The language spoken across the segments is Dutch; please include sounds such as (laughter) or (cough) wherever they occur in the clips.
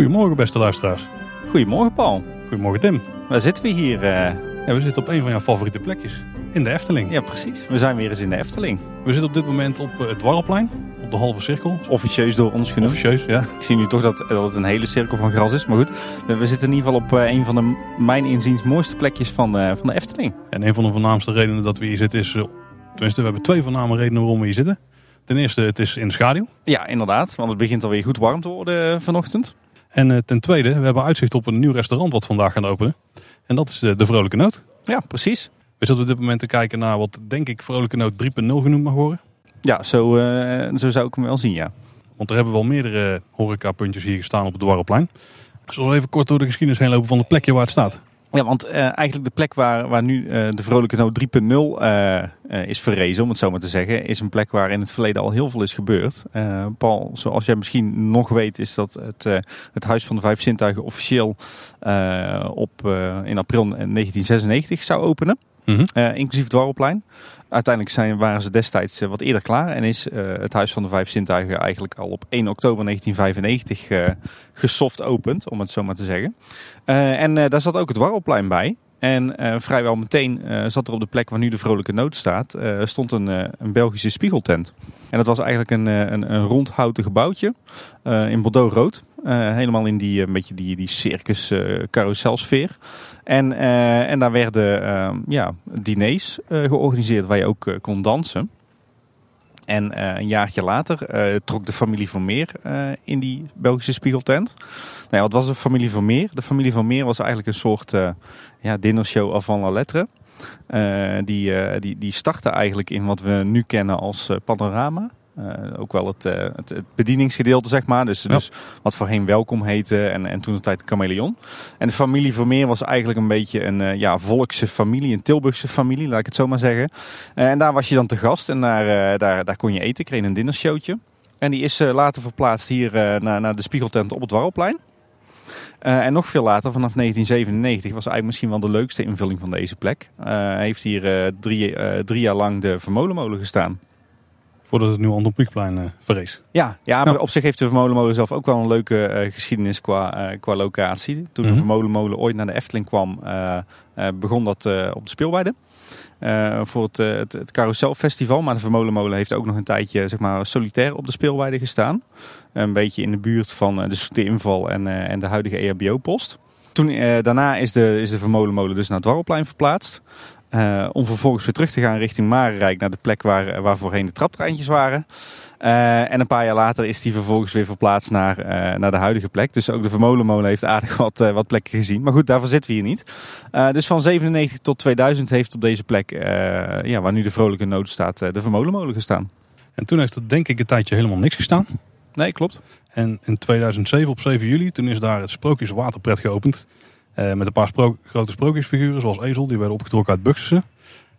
Goedemorgen beste luisteraars. Goedemorgen Paul. Goedemorgen Tim. Waar zitten we hier? eh? Ja, we zitten op een van jouw favoriete plekjes. In de Efteling. Ja, precies. We zijn weer eens in de Efteling. We zitten op dit moment op eh, het Dwarrelplein. Op de halve cirkel. Officieus door ons genoemd. Officieus, ja. Ik zie nu toch dat, dat het een hele cirkel van gras is. Maar goed, we, zitten in ieder geval op eh, een van de, mijn inziens, mooiste plekjes van, eh, van de Efteling. En een van de voornaamste redenen dat we hier zitten is... eh, tenminste, we hebben twee voorname redenen waarom we hier zitten. Ten eerste, het is in de schaduw. Ja, inderdaad. Want het begint alweer goed warm te worden eh, vanochtend. En eh, ten tweede, we hebben uitzicht op een nieuw restaurant wat vandaag gaan openen. En dat is de, de Vrolijke Noot. Ja, precies. We zitten op dit moment te kijken naar wat denk ik Vrolijke Noot 3.0 genoemd mag worden. Ja, zo, eh, zo zou ik hem wel zien, ja. Want er hebben wel meerdere horecapuntjes hier gestaan op het Dwarrelplein. Ik zal even kort door de geschiedenis heen lopen van het plekje waar het staat. Ja, want eh, eigenlijk de plek waar, waar nu eh, de Vrolijke Noot 3.0 eh, eh, is verrezen, om het zo maar te zeggen, is een plek waar in het verleden al heel veel is gebeurd. Paul, zoals jij misschien nog weet, is dat het, het Huis van de Vijf Zintuigen officieel op, in april 1996 zou openen. Mhm. Eh, inclusief het Dwarrelplein. Uiteindelijk zijn, waren ze destijds eh, wat eerder klaar en is eh, het Huis van de Vijf Zintuigen eigenlijk al op 1 oktober 1995 eh gesoft opend, om het zo maar te zeggen. En daar zat ook het Dwarrelplein bij. En eh, vrijwel meteen eh, zat er op de plek waar nu de Vrolijke Noot staat, eh, stond een, een Belgische spiegeltent. En dat was eigenlijk een, een, een rond houten gebouwtje in Bordeaux rood. Helemaal in die, een beetje die, die circus carouselsfeer. En, en daar werden eh, ja, diners georganiseerd waar je ook kon dansen. En eh, een jaartje later eh, trok de familie van Meer eh, in die Belgische spiegeltent. Nou ja, wat was de familie van Meer? De familie van Meer was eigenlijk een soort ja, dinnershow avant la lettre. Die, die, die startte eigenlijk in wat we nu kennen als panorama. Eh, ook wel het, eh, het, het bedieningsgedeelte, zeg maar. Dus, Ja. dus wat voorheen welkom heette en, en toen de tijd chameleon. En de familie Vermeer was eigenlijk een beetje een eh, ja, volkse familie, een Tilburgse familie, laat ik het zo maar zeggen. En daar was je dan te gast en daar, daar, daar kon je eten, kreeg een dinnershowtje. En die is later verplaatst hier naar, naar de Spiegeltent op het Warrelplein. En nog veel later, vanaf 1997, was eigenlijk misschien wel de leukste invulling van deze plek. Eh, heeft hier drie, drie jaar lang de Vermolenmolen gestaan. Voordat het nu Anton Pieckplein eh verrees. Ja, ja, maar Ja. op zich heeft de Vermolenmolen zelf ook wel een leuke eh, geschiedenis qua, eh, qua locatie. Toen Mhm. de Vermolenmolen ooit naar de Efteling kwam, begon dat op de speelweide. voor het, het, het Carouselfestival. Maar de Vermolenmolen heeft ook nog een tijdje zeg maar, solitair op de speelweide gestaan. Een beetje in de buurt van de Soete Inval en, en de huidige EHBO-post. Toen, eh, daarna is de, is de Vermolenmolen dus naar het Dwarrelplein verplaatst. Eh, om vervolgens weer terug te gaan richting Marenrijk naar de plek waar, waar voorheen de traptreintjes waren. Eh, en een paar jaar later is die vervolgens weer verplaatst naar, eh, naar de huidige plek. Dus ook de Vermolenmolen heeft aardig wat, eh, wat plekken gezien. Maar goed, daarvoor zitten we hier niet. Eh, dus van 97 tot 2000 heeft op deze plek, eh, ja, waar nu de Vrolijke Noot staat, eh, de Vermolenmolen gestaan. En toen heeft er denk ik een tijdje helemaal niks gestaan. Nee, klopt. En in 2007 op 7 juli, toen is daar het Sprookjes Waterpret geopend. Eh, met een paar grote sprookjesfiguren, zoals Ezel, die werden opgetrokken uit Buxussen.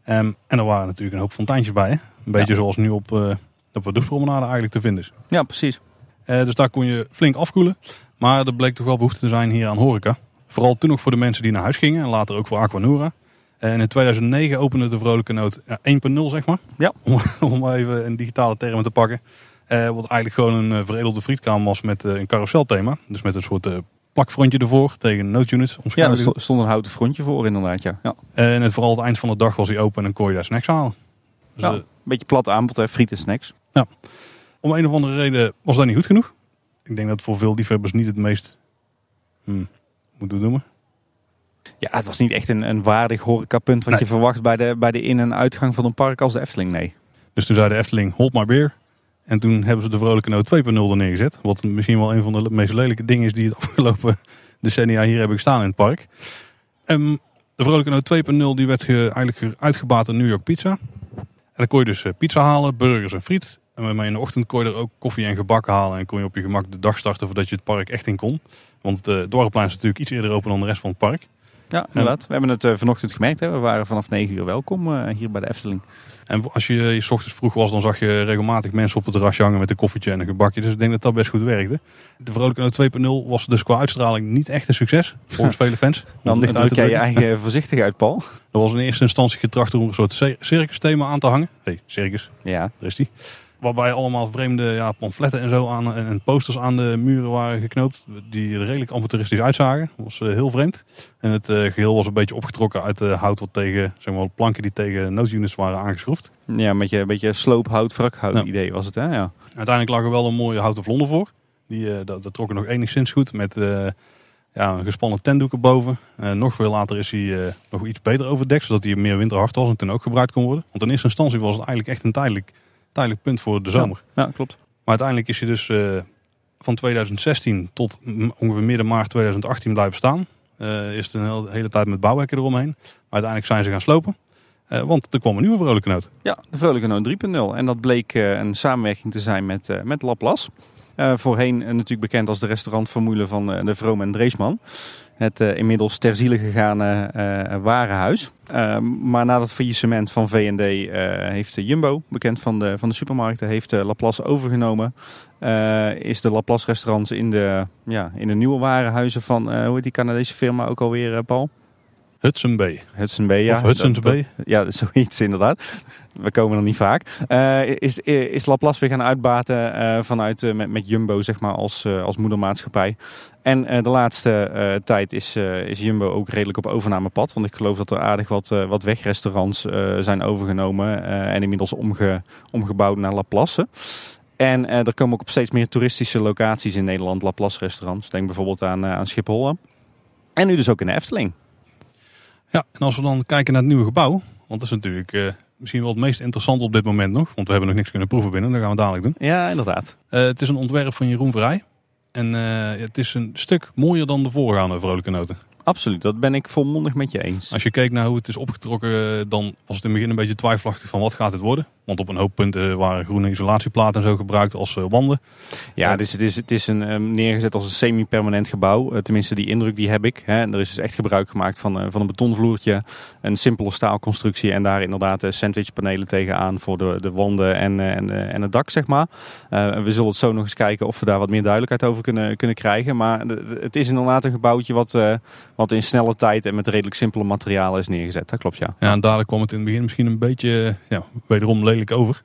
Ehm, en er waren natuurlijk een hoop fonteintjes bij. Hè? Een beetje zoals nu op, eh op de Doespromenade eigenlijk te vinden is. Ja, precies. Eh, dus daar kon je flink afkoelen. Maar er bleek toch wel behoefte te zijn hier aan horeca. Vooral toen nog voor de mensen die naar huis gingen. En later ook voor Aquanura. En in 2009 opende de Vrolijke Noot ja, 1.0 zeg maar. Ja. (laughs) Om, om even een digitale term te pakken. Wat eigenlijk gewoon een veredelde frietkamer was met een carouselthema. Dus met een soort plakfrontje ervoor tegen noodunits. Ja, er stond een houten frontje voor inderdaad, ja. ja. En het, vooral het eind van de dag was hij open en dan kon je daar snacks halen. Dus, Ja, eh, een beetje plat aanbod, hè, friet en snacks. om een of andere reden was dat niet goed genoeg. Ik denk dat voor veel liefhebbers niet het meest... Hmm, moeten we noemen? Ja, het was niet echt een, een waardig horecapunt wat Nee. je verwacht bij de, bij de in- en uitgang van een park als de Efteling, nee. Dus toen zei de Efteling, hold my beer. En toen hebben ze de Vrolijke Noot 2.0 er neergezet. Wat misschien wel een van de meest lelijke dingen is die het (laughs) afgelopen decennia hier hebben gestaan in het park. Ehm, de Vrolijke Noot 2.0 die werd ge- eigenlijk uitgebaat in New York Pizza. En dan kon je dus eh, pizza halen, burgers en friet. En in de ochtend kon je er ook koffie en gebak halen. En kon je op je gemak de dag starten voordat je het park echt in kon. Want de Dwarrelplein is natuurlijk iets eerder open dan de rest van het park. Ja, inderdaad. We hebben het uh, vanochtend gemerkt. Hè. We waren vanaf 9 uur welkom uh, hier bij de Efteling. En als je je ochtends vroeg was, dan zag je regelmatig mensen op het terrasje hangen met een koffietje en een gebakje. Dus ik denk dat dat best goed werkte. De Vrolijke 2.0 was dus qua uitstraling niet echt een succes. Volgens (laughs) vele fans. Dan ligt uit je eigen voorzichtig uit, Paul. (laughs) Er was in eerste instantie getracht om een soort circus thema aan te hangen. Hé, hey, circus. Ja. Daar is die. Waarbij allemaal vreemde ja, pamfletten en zo aan, en posters aan de muren waren geknoopt. Die er redelijk amateuristisch uitzagen. Dat was uh, heel vreemd. En het uh, geheel was een beetje opgetrokken uit uh, hout wat tegen, zeg maar, planken die tegen noodunits waren aangeschroefd. Ja, een beetje, een beetje sloophout, wrakhout ja. idee was het hè? Ja. Uiteindelijk lag er wel een mooie houten vlonder voor. Die, dat, dat trok er nog enigszins goed met ja, een gespannen tentdoek erboven. nog veel later is hij nog iets beter overdekt, zodat hij meer winterhard was en toen ook gebruikt kon worden. Want in eerste instantie was het eigenlijk echt een tijdelijk tijdelijk punt voor de zomer. Ja, klopt. Maar uiteindelijk is hij dus uh, van 2016 tot ongeveer midden maart 2018 blijven staan. Uh, is het een hele, hele tijd met bouwhekken eromheen. Maar uiteindelijk zijn ze gaan slopen. Uh, want er kwam een nieuwe Vrolijke Noot. Ja, de Vrolijke Noot 3.0. En dat bleek een samenwerking te zijn met, met Laplace. voorheen natuurlijk bekend als de restaurantformule van de Vroom en Dreesman het inmiddels ter ziele gegane warenhuis. Uh, maar na het faillissement van V&D heeft Jumbo, bekend van de, van de supermarkten, heeft Laplace overgenomen. is de Laplace restaurants in de, ja, in de nieuwe warenhuizen van, hoe heet die Canadese firma ook alweer, Paul? Hudson Bay. Hudson Bay, ja. Of Hudson's Bay. ja, (laughs) zoiets inderdaad. We komen er niet vaak. Uh, is, is Laplace weer gaan uitbaten uh, vanuit uh, met, met Jumbo zeg maar als, als moedermaatschappij. En de laatste tijd is, is Jumbo ook redelijk op overnamepad. Want ik geloof dat er aardig wat, wat wegrestaurants zijn overgenomen en inmiddels omge, omgebouwd naar Laplace. En er komen ook op steeds meer toeristische locaties in Nederland Laplace restaurants. Denk bijvoorbeeld aan, aan Schiphol. En nu dus ook in de Efteling. Ja, en als we dan kijken naar het nieuwe gebouw, want dat is natuurlijk uh, misschien wel het meest interessant op dit moment nog, want we hebben nog niks kunnen proeven binnen, dat gaan we dadelijk doen. Ja, inderdaad. Uh, het is een ontwerp van Jeroen Vrij en uh, het is een stuk mooier dan de voorgaande Vrolijke Noten. Absoluut, dat ben ik volmondig met je eens. Als je kijkt naar hoe het is opgetrokken, dan was het in het begin een beetje twijfelachtig van wat gaat het worden. Want op een hoop punten waren groene isolatieplaten en zo gebruikt als uh, wanden. Ja, dus het is, het is een, um, neergezet als een semi-permanent gebouw. Tenminste, die indruk die heb ik. Hè. Er is dus echt gebruik gemaakt van, van een betonvloertje, een simpele staalconstructie en daar inderdaad sandwichpanelen tegenaan voor de, de wanden en, en, en het dak, zeg maar. we zullen het zo nog eens kijken of we daar wat meer duidelijkheid over kunnen, kunnen krijgen. Maar het is inderdaad een gebouwtje wat, wat in snelle tijd en met redelijk simpele materialen is neergezet. Dat klopt, ja. Ja, en dadelijk kwam het in het begin misschien een beetje, ja, wederom lelijk over.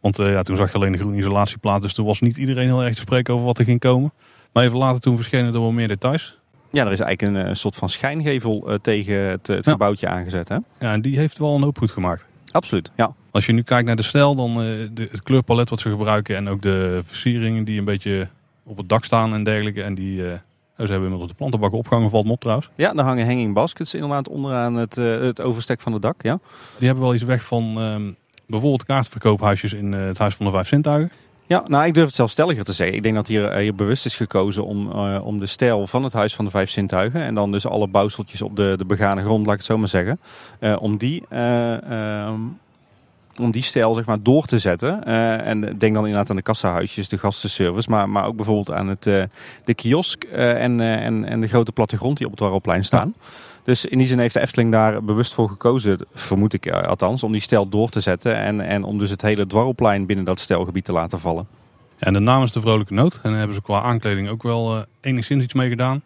Want uh, ja, toen zag je alleen de groene isolatieplaat. Dus toen was niet iedereen heel erg te spreken over wat er ging komen. Maar even later toen verschenen er wel meer details. Ja, er is eigenlijk een, een soort van schijngevel uh, tegen het, het ja. gebouwtje aangezet. Hè? Ja, en die heeft wel een hoop goed gemaakt. Absoluut, ja. Als je nu kijkt naar de stijl, dan uh, de, het kleurpalet wat ze gebruiken. En ook de versieringen die een beetje op het dak staan en dergelijke. En die... ze hebben inmiddels de plantenbakken opgehangen, valt me op trouwens. Ja, daar hangen hanging baskets inderdaad onderaan het, het overstek van het dak, ja. Die hebben wel iets weg van... Um, bijvoorbeeld kaartverkoophuisjes in eh, het Huis van de Vijf Zintuigen. Ja, nou ik durf het zelfs stelliger te zeggen. Ik denk dat hier, hier bewust is gekozen om, uh, om de stijl van het Huis van de Vijf Zintuigen. En dan dus alle bouwseltjes op de, de begane grond, laat ik het zo maar zeggen. Uh, om die... Uh, om die stijl zeg maar, door te zetten. en denk dan inderdaad aan de kassahuisjes, de gastenservice. Maar, maar ook bijvoorbeeld aan het, de kiosk en, en, en de grote plattegrond die op het Warrelplein staan. Ja. Dus in die zin heeft de Efteling daar bewust voor gekozen, vermoed ik althans, om die stijl door te zetten. En, en om dus het hele dwarrelplein binnen dat stijlgebied te laten vallen. Ja, en de naam is de Vrolijke Noot. En daar hebben ze qua aankleding ook wel uh, enigszins iets mee gedaan.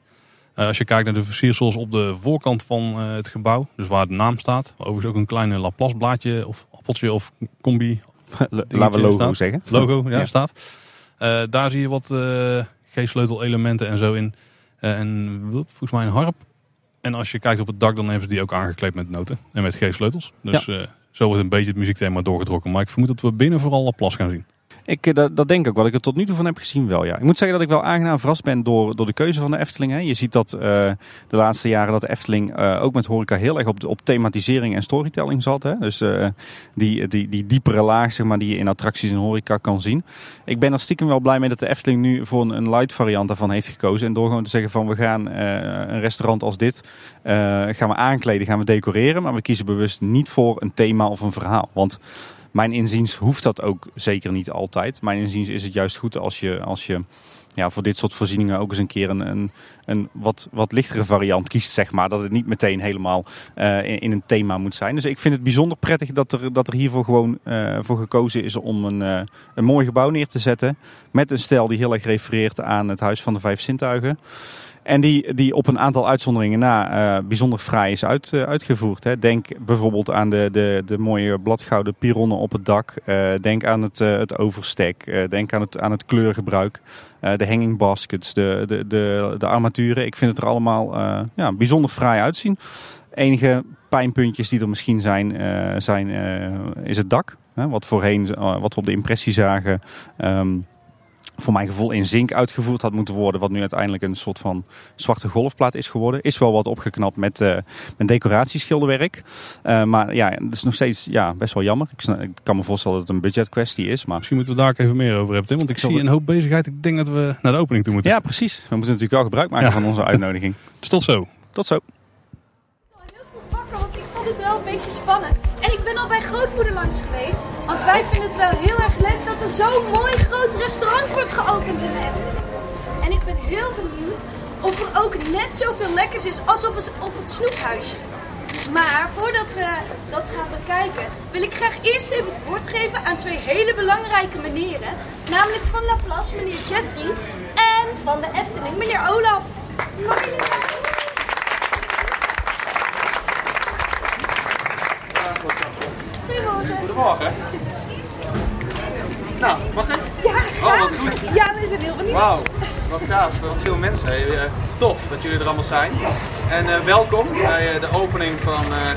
Uh, als je kijkt naar de versiersels op de voorkant van uh, het gebouw, dus waar de naam staat. Overigens ook een kleine Laplace blaadje of appeltje of combi. (laughs) Laten we logo staat. zeggen. Logo, ja, (laughs) ja. staat. daar zie je wat G-sleutel elementen en zo in. en volgens mij een harp en als je kijkt op het dak, dan hebben ze die ook aangekleed met noten en met G-sleutels. Dus ja. uh, zo wordt een beetje het muziekthema doorgetrokken. Maar ik vermoed dat we binnen vooral Laplace gaan zien. Ik, eh, dat, dat, denk ik ook. Wat ik er tot nu toe van heb gezien wel, ja. Ik moet zeggen dat ik wel aangenaam verrast ben door, door de keuze van de Efteling. Hè. Je ziet dat uh, de laatste jaren dat de Efteling uh, ook met horeca heel erg op, op thematisering en storytelling zat. Hè. Dus die, die, die diepere laag zeg maar, die je in attracties en horeca kan zien. Ik ben er stiekem wel blij mee dat de Efteling nu voor een, een light variant daarvan heeft gekozen. En door gewoon te zeggen van we gaan een restaurant als dit gaan we aankleden, gaan we decoreren. Maar we kiezen bewust niet voor een thema of een verhaal. Want mijn inziens hoeft dat ook zeker niet altijd. Mijn inziens is het juist goed als je, als je ja, voor dit soort voorzieningen ook eens een keer een, een, een wat, wat lichtere variant kiest, zeg maar. Dat het niet meteen helemaal uh, in, een thema moet zijn. Dus ik vind het bijzonder prettig dat er, dat er hiervoor gewoon uh, voor gekozen is om een, uh, een mooi gebouw neer te zetten. Met een stijl die heel erg refereert aan het Huis van de Vijf Zintuigen. En die, die op een aantal uitzonderingen na uh, bijzonder fraai is uit, uh, uitgevoerd. Hè. Denk bijvoorbeeld aan de, de, de mooie bladgouden pironnen op het dak. Uh, denk aan het, het overstek. denk aan het, aan het kleurgebruik. de hanging baskets, de, de, de, de armaturen. Ik vind het er allemaal ja, bijzonder fraai uitzien. Enige pijnpuntjes die er misschien zijn, zijn is het dak. Hè, wat voorheen, wat we op de impressie zagen... Um, voor mijn gevoel in zink uitgevoerd had moeten worden. Wat nu uiteindelijk een soort van zwarte golfplaat is geworden. Is wel wat opgeknapt met, uh, met decoratieschilderwerk. Uh, maar ja, het is nog steeds ja, best wel jammer. Ik, ik, kan me voorstellen dat het een budgetkwestie is. Maar... Misschien moeten we daar ook even meer over hebben. Tim, want ik zie een hoop bezigheid. Ik denk dat we naar de opening toe moeten. Ja, precies. We moeten natuurlijk wel gebruik maken ja. van onze uitnodiging. dus tot zo. Tot zo. Heel veel wakker, want ik vond het wel een beetje spannend. En ik ben al bij grootmoeder langs geweest. Want wij vinden het wel heel erg leuk dat er zo'n mooi groot restaurant wordt geopend in Efteling. En ik ben heel benieuwd of er ook net zoveel lekkers is als op het, snoephuisje. Maar voordat we dat gaan bekijken, wil ik graag eerst even het woord geven aan twee hele belangrijke meneren. Namelijk van Laplace, meneer Jeffrey. En van de Efteling, meneer Olaf. Kom Goedemorgen. Goedemorgen. Nou, mag ik? Ja, graag. Oh, wat goed. Ja, we zijn heel benieuwd. Wauw, wat gaaf. Wat veel mensen. Hey, tof dat jullie er allemaal zijn. En uh, welkom bij uh, de opening van uh,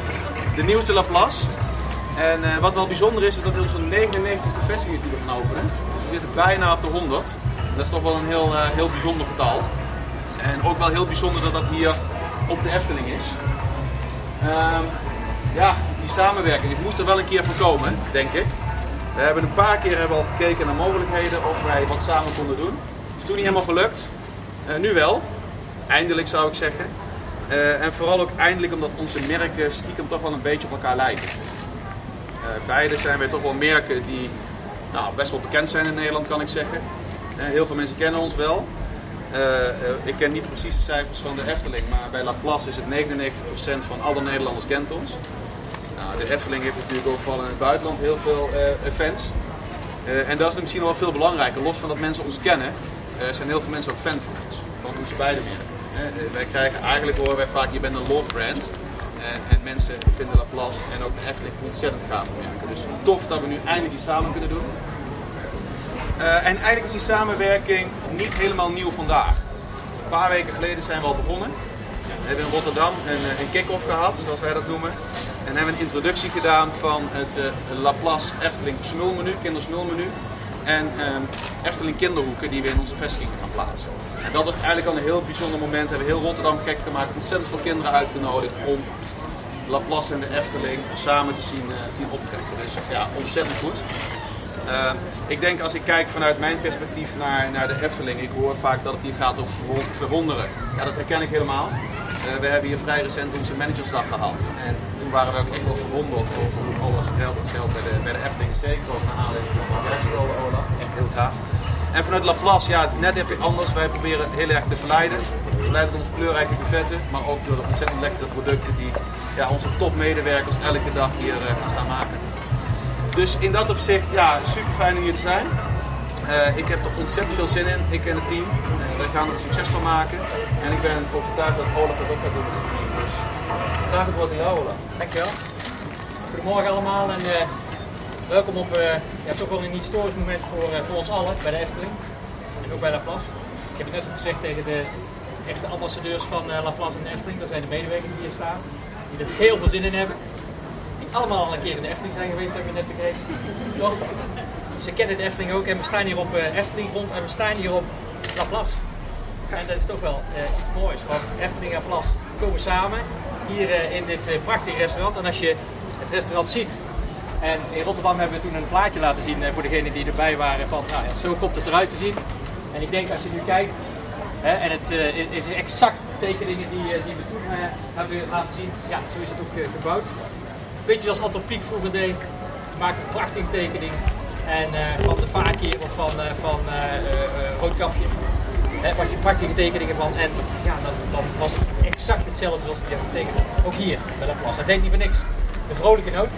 de nieuwste Laplace. En wat wel bijzonder is, is dat dit onze 99ste vestiging is die we gaan openen. Dus we zitten bijna op de 100. En dat is toch wel een heel, heel bijzonder getal. En ook wel heel bijzonder dat dat hier op de Efteling is. Ehm, ja, die samenwerking. Ik moest er wel een keer voor komen, denk ik. We hebben een paar keer hebben al gekeken naar mogelijkheden of wij wat samen konden doen. Is toen niet helemaal gelukt. Uh, nu wel. Eindelijk zou ik zeggen. Uh, en vooral ook eindelijk omdat onze merken stiekem toch wel een beetje op elkaar lijken. Uh, beide zijn wij toch wel merken die nou, best wel bekend zijn in Nederland, kan ik zeggen. heel veel mensen kennen ons wel. Ik ken niet precies de cijfers van de Efteling, maar bij Laplace is het 99% van alle Nederlanders kent ons. Nou, de Efteling heeft natuurlijk ook in het buitenland heel veel uh, fans. En dat is misschien wel veel belangrijker. Los van dat mensen ons kennen, zijn heel veel mensen ook fan van ons. Van onze beide merken. wij krijgen eigenlijk horen wij vaak, je bent een love brand. En, en mensen vinden Laplace en ook de Efteling ontzettend gaaf merken. Dus tof dat we nu eindelijk die samen kunnen doen. En eigenlijk is die samenwerking niet helemaal nieuw vandaag. Een paar weken geleden zijn we al begonnen. We hebben in Rotterdam een, een kick-off gehad, zoals wij dat noemen. En hebben een introductie gedaan van het uh, Laplace Efteling smulmenu, kindersmulmenu. En uh, Efteling kinderhoeken die we in onze vestigingen gaan plaatsen. En dat was eigenlijk al een heel bijzonder moment. We hebben heel Rotterdam gek gemaakt, ontzettend veel kinderen uitgenodigd om Laplace en de Efteling samen te zien, zien optrekken. Dus ja, ontzettend goed. Uh, ik denk als ik kijk vanuit mijn perspectief naar, naar de Efteling, ik hoor vaak dat het hier gaat over verwonderen. Ja, dat herken ik helemaal. Uh, we hebben hier vrij recent onze managersdag gehad. En toen waren we ook echt wel verwonderd over hoe alles geld had bij de, bij de Efteling. Zeker ook naar aanleiding van jij vertelde, Olaf. Echt heel gaaf. En vanuit Laplace, ja, net even anders. Wij proberen heel erg te verleiden. We verleiden door onze kleurrijke buffetten, maar ook door de ontzettend lekkere producten die ja, onze topmedewerkers elke dag hier uh, gaan staan maken. Dus in dat opzicht, ja, super fijn om hier te zijn. Uh, ik heb er ontzettend veel zin in, ik en het team. Uh, we gaan er succes van maken. En ik ben overtuigd dat Olaf het ook gaat doen met zijn team. Dus graag het woord aan jou, Olaf. Dankjewel. Goedemorgen allemaal en uh, welkom op ja, toch wel een historisch moment voor, voor ons allen bij de Efteling. En ook bij Laplace. Ik heb het net ook gezegd tegen de echte ambassadeurs van Laplace en de Efteling. Dat zijn de medewerkers die hier staan. Die er heel veel zin in hebben. Allemaal al een keer in de Efteling zijn geweest, heb ik net begrepen. Toch? Ze kennen de Efteling ook en we staan hier op uh, Efteling rond en we staan hier op Laplace. En dat is toch wel uh, iets moois, want Efteling en Laplace komen samen hier uh, in dit prachtige restaurant. En als je het restaurant ziet, en in Rotterdam hebben we toen een plaatje laten zien voor degenen die erbij waren van nou, ja, zo komt het eruit te zien. En ik denk als je nu kijkt, hè, en het is exact tekeningen die, die we toen hebben laten zien, ja, zo is het ook gebouwd. Beetje zoals Anton Pieck vroeger deed, maakt een prachtige tekening. En eh, van de vaarkeer of van, eh, van eh, eh, Roodkapje. Hè, maak je prachtige tekeningen van. En ja, dan, dan was het exact hetzelfde hij had getekend. Ook hier bij Laplace. Hij deed niet voor niks. De vrolijke noot.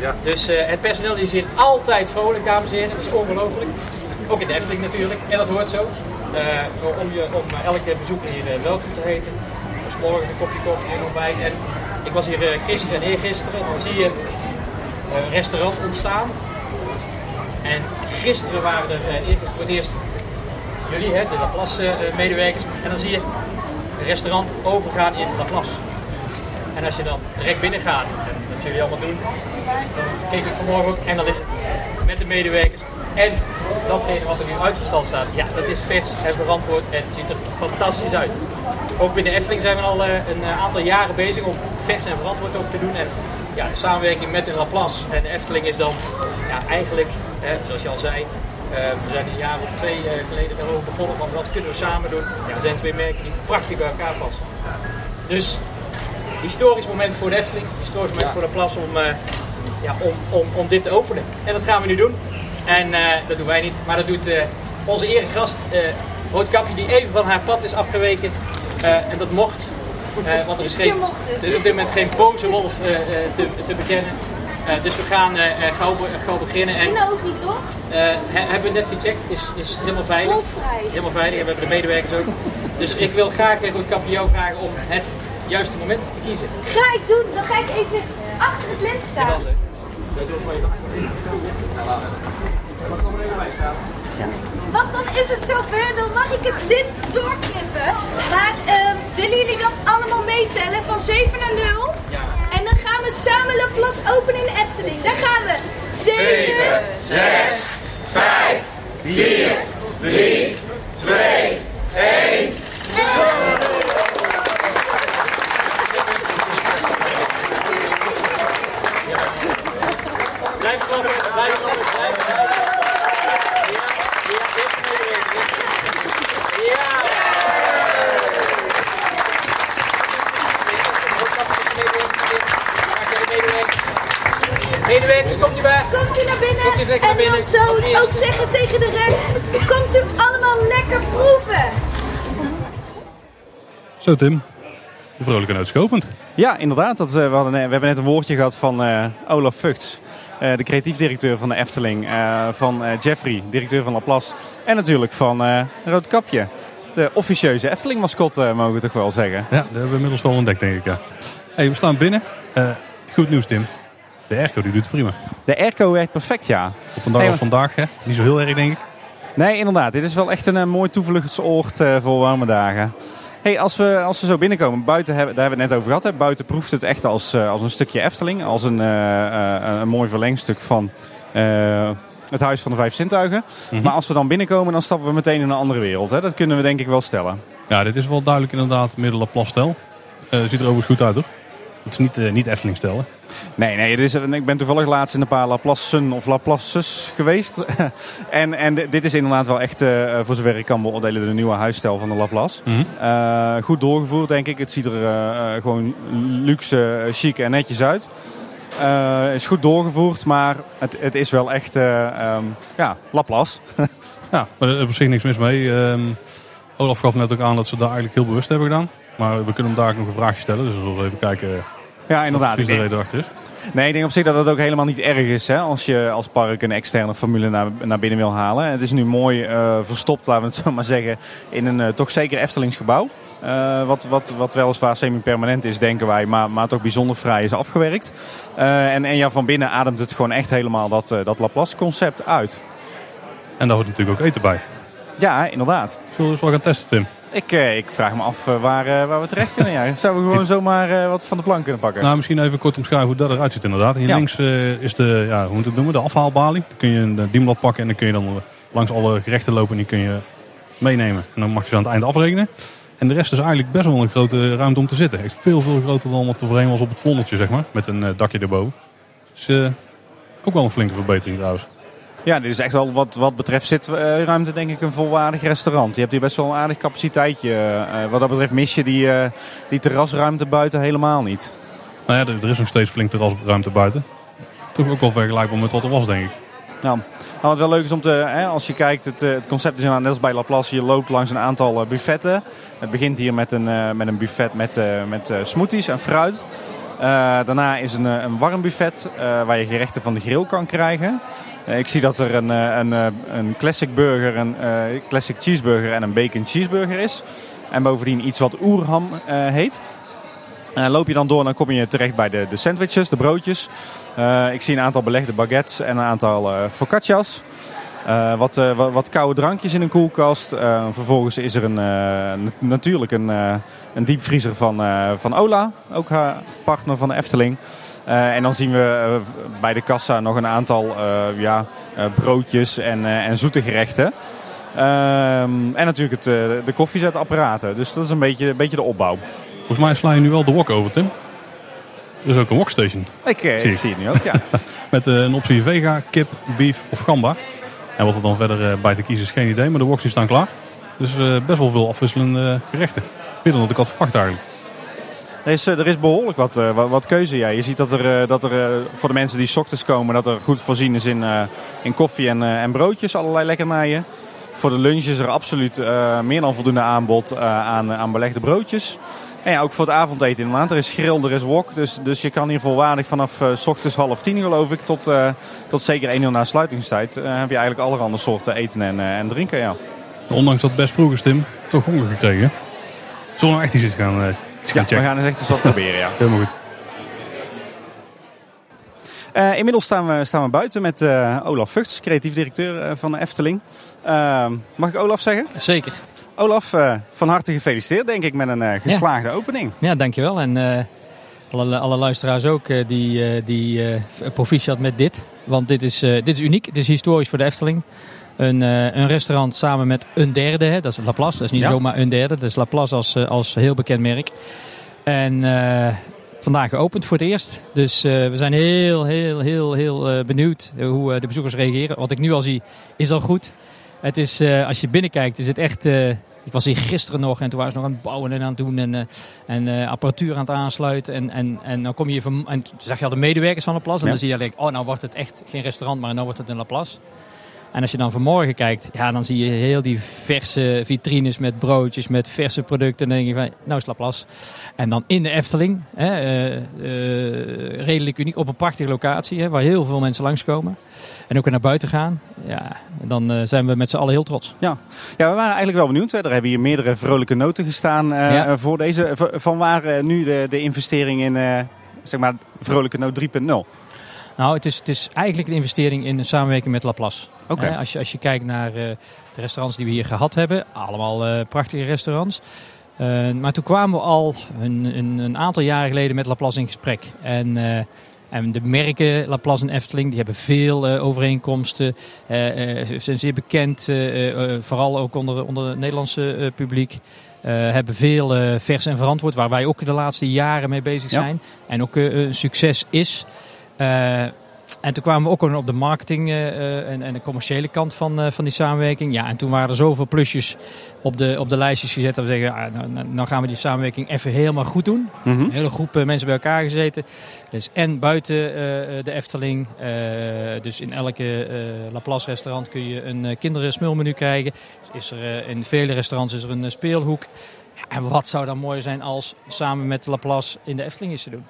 Ja. Dus het personeel is hier altijd vrolijk, dames en heren. Dat is ongelooflijk. Ook in de Efteling natuurlijk. En dat hoort zo. Om, je, om elke bezoeker hier welkom te heten. Dus morgens een kopje koffie en ontbijt. En ik was hier eh, gisteren en eergisteren. Dan zie je een restaurant ontstaan. En gisteren waren er, eh, eergisteren voor het eerst jullie, hè, de Laplace-medewerkers. en dan zie je een restaurant overgaan in Laplace. En als je dan direct binnen gaat, dat jullie allemaal doen, dan keek ik vanmorgen ook en dan ligt het met de medewerkers en datgene wat er nu uitgestald staat. Ja, dat is vers en verantwoord en ziet er fantastisch uit. Ook binnen Efteling zijn we al eh, een eh, aantal jaren bezig om vers en verantwoord ook te doen. En ja, de samenwerking met de Laplace en de Efteling is dan ja, eigenlijk, hè, zoals je al zei, eh, we zijn een jaar of twee geleden daarover begonnen van wat kunnen we samen doen. Ja, er zijn twee merken die prachtig bij elkaar passen. Dus historisch moment voor de Efteling, historisch moment voor de Plas om, ja, om, om, om dit te openen. En dat gaan we nu doen. En eh, dat doen wij niet, maar dat doet eh, onze eregast eh Roodkapje die even van haar pad is afgeweken. En dat mocht, want er is, geen, er is op dit moment geen boze wolf te, te bekennen. Dus we gaan gauw, be- gauw beginnen. En ook niet, toch? he- hebben we net gecheckt, is, is helemaal veilig. Helemaal veilig, en we hebben de medewerkers ook. Dus ik wil graag Roodkapje jou vragen om het juiste moment te kiezen. Ga ik doen. Dan ga ik even achter het lint staan. Dat Wat? Want dan is het zover, dan mag ik het lint doorknippen. Maar ehm, willen jullie dan allemaal meetellen van 7 naar 0? Ja. En dan gaan we samen Laplace openen in de Efteling. Daar gaan we. 7, 6, 5, 4, 3, 2, 1. Blijf klappen, blijf klappen, blijf klappen. Ja, ja, eerst medewerker. Ja! Maak jij de medewerker? Medewerkers, komt u bij? komt u naar binnen. Komt u naar en binnen. dan zou ik ook zeggen tegen de rest. Komt u allemaal lekker proeven. Zo Tim, noot is geopend. Ja, inderdaad. Dat, eh, we, hadden, we hebben net een woordje gehad van eh, Olaf Vugts, eh, de creatief directeur van de Efteling. eh, van eh, Jeffrey, directeur van Laplace. En natuurlijk van eh Roodkapje. De officieuze Efteling-mascotte, mogen we toch wel zeggen. Ja, dat hebben we inmiddels wel ontdekt denk ik. Ja. Hey, we staan binnen. Eh, goed nieuws Tim. De airco die doet het prima. De airco werkt perfect, ja. Op een dag als vandaag, hè? niet zo heel erg denk ik. Nee, inderdaad. Dit is wel echt een, eh, mooi toevluchtsoord eh, voor warme dagen. Hey, als, we, als we zo binnenkomen, buiten hebben, daar hebben we het net over gehad. Hè. Buiten proeft het echt als, eh, als een stukje Efteling. Als een, eh, een mooi verlengstuk van het Huis van de Vijf Zintuigen. Maar als we dan binnenkomen, dan stappen we meteen in een andere wereld. Hè. Dat kunnen we denk ik wel stellen. Ja, dit is wel duidelijk inderdaad middel Laplace stijl. Eh, ziet er overigens goed uit hoor. Het is niet, eh, niet Efteling hè. Nee, nee, is, ik ben toevallig laatst in een paar Laplassen of Laplaces geweest. (laughs) en, en di- dit is inderdaad wel echt, eh, voor zover ik kan beoordelen, de nieuwe huisstijl van de Laplace. Eh, goed doorgevoerd, denk ik. Het ziet er eh, eh, gewoon luxe, eh, chic en netjes uit. Eh, is goed doorgevoerd, maar het, het is wel echt eh, ehm, ja, Laplace. (laughs) Ja, maar er is op zich niks mis mee. Ehm, Olaf gaf net ook aan dat ze daar eigenlijk heel bewust hebben gedaan. Maar we kunnen hem daar ook nog een vraagje stellen. Dus we zullen even kijken Ja, wat inderdaad. precies de reden is. nee, ik denk op zich dat het ook helemaal niet erg is hè, als je als park een externe formule naar, naar binnen wil halen. Het is nu mooi eh, verstopt, laten we het (laughs) zo maar zeggen, in een eh, toch zeker Eftelingsgebouw. Eh, wat, wat, wat weliswaar semi-permanent is, denken wij, maar, maar toch bijzonder vrij is afgewerkt. En, en ja, van binnen ademt het gewoon echt helemaal dat, dat Laplace-concept uit. En daar hoort natuurlijk ook eten bij. Ja, inderdaad. Zullen we eens wel gaan testen Tim? Ik, eh, ik vraag me af eh, waar, eh, waar we terecht kunnen. Ja. Zouden we gewoon zomaar wat van de plank kunnen pakken? Nou, misschien even kort omschrijven hoe dat eruit ziet inderdaad. Hier Ja. links is de, ja, hoe moet het noemen, de afhaalbalie. Dan kun je een dienblad pakken en dan kun je dan langs alle gerechten lopen en die kun je meenemen. En dan mag je ze aan het eind afrekenen. En de rest is eigenlijk best wel een grote ruimte om te zitten. Echt veel, veel groter dan wat er voorheen was op het vlondertje, zeg maar. Met een dakje erboven. Dus ook wel een flinke verbetering trouwens. Ja, dit is echt wel wat, wat betreft zitruimte denk ik een volwaardig restaurant. Je hebt hier best wel een aardig capaciteitje. Eh, wat dat betreft mis je die, eh, die terrasruimte buiten helemaal niet. Nou ja, er, is nog steeds flink terrasruimte buiten. toch ook wel vergelijkbaar met wat er was, denk ik. Nou, nou, wat wel leuk is om te, hè, als je kijkt, het, eh, het concept is inderdaad net als bij Laplace. Je loopt langs een aantal uh, buffetten. Het begint hier met een, uh, met een buffet met, met smoothies en fruit. daarna is een, een warm buffet waar je gerechten van de grill kan krijgen. Ik zie dat er een, een, een classic burger, een classic cheeseburger en een bacon cheeseburger is. En bovendien iets wat oerham heet. Uh, loop je dan door, dan kom je terecht bij de, de sandwiches, de broodjes. Ik zie een aantal belegde baguettes en een aantal focaccia's. wat, wat, wat, koude drankjes in een koelkast. vervolgens is er een, natuurlijk een, een diepvriezer van, van Ola, ook partner van de Efteling. En dan zien we bij de kassa nog een aantal ja, broodjes en, en zoete gerechten. Ehm, en natuurlijk het, de koffiezetapparaten. Dus dat is een beetje, een beetje de opbouw. Volgens mij sla je nu wel de wok over, Tim. Er is ook een wokstation. Ik, eh, zie, ik zie het nu ook, ja. (laughs) Met een optie vega, kip, beef of gamba. En wat er dan verder bij te kiezen is geen idee, maar de woks staan klaar. Dus best wel veel afwisselende gerechten. Meer dan dat ik had verwacht eigenlijk. Er is, er is behoorlijk wat, wat, wat, keuze. Je ziet dat er, dat er voor de mensen die s ochtends komen, dat er goed voorzien is in, in koffie en, en broodjes, allerlei lekkernijen. Voor de lunch is er absoluut meer dan voldoende aanbod aan, aan belegde broodjes. En ja, ook voor het avondeten inderdaad. Er is grill, er is wok. Dus, dus je kan hier volwaardig vanaf uh, s ochtends half tien geloof ik tot, tot zeker één uur na sluitingstijd. Heb je eigenlijk allerhande soorten eten en, en drinken. Ja. Ondanks dat het best vroeg is Tim, toch honger gekregen. Zullen we nou echt iets gaan, ja, we gaan eens echt eens wat proberen ja. (laughs) Helemaal goed. inmiddels staan we, staan we buiten met Olaf Vugts, creatief directeur van de Efteling. mag ik Olaf zeggen? Zeker. Olaf, uh, van harte gefeliciteerd denk ik met een uh, geslaagde ja. opening. Ja, dankjewel. En uh, alle, alle, luisteraars ook die, die proficiat met dit. Want dit is, dit is uniek, dit is historisch voor de Efteling. Een, een restaurant samen met een derde, hè, dat is Laplace. Dat is niet ja. zomaar een derde, dat is Laplace als, als heel bekend merk. En vandaag geopend voor het eerst. Dus we zijn heel, heel, heel, heel benieuwd hoe de bezoekers reageren. Wat ik nu al zie, is al goed. Het is, als je binnenkijkt, is het echt. Ik was hier gisteren nog en toen waren ze nog aan het bouwen en aan het doen en, en apparatuur aan het aansluiten. En, en, en dan kom je van, en toen zag je al de medewerkers van Laplace. En dan zie je denk, oh, nou wordt het echt geen restaurant, maar nou wordt het een Laplace. En als je dan vanmorgen kijkt, ja, dan zie je heel die verse vitrines met broodjes, met verse producten. En dan denk je van, nou is Laplace. En dan in de Efteling, hè, uh, uh, redelijk uniek, op een prachtige locatie, hè, waar heel veel mensen langskomen. En ook weer naar buiten gaan. Ja, dan uh, zijn we met z'n allen heel trots. Ja. ja, we waren eigenlijk wel benieuwd. Hè. Er hebben hier meerdere vrolijke noten gestaan ja. voor deze. Van waar nu de, de investering in, zeg maar, vrolijke noot 3.0? Nou, het is, het is eigenlijk een investering in een samenwerking met Laplace. Okay. als, je, als je kijkt naar uh, de restaurants die we hier gehad hebben, allemaal uh, prachtige restaurants. Uh, maar toen kwamen we al een, een, een, aantal jaren geleden met Laplace in gesprek. En, en de merken Laplace en Efteling, die hebben veel overeenkomsten. zijn zeer bekend, vooral ook onder, onder het Nederlandse publiek. hebben veel vers en verantwoord, waar wij ook de laatste jaren mee bezig zijn. Ja. En ook een succes is. En toen kwamen we ook op de marketing uh, en, en, de commerciële kant van, uh, van die samenwerking. Ja, en toen waren er zoveel plusjes op de, op de lijstjes gezet. Dat we zeggen, ah, nou, nou, nou, gaan we die samenwerking even helemaal goed doen. Mm -hmm. Een hele groep mensen bij elkaar gezeten. Dus en buiten de Efteling. dus in elke Laplace restaurant kun je een kinderen smulmenu krijgen. Dus is er, in vele restaurants is er een speelhoek. Ja, en wat zou dan mooi zijn als samen met Laplace in de Efteling is te doen.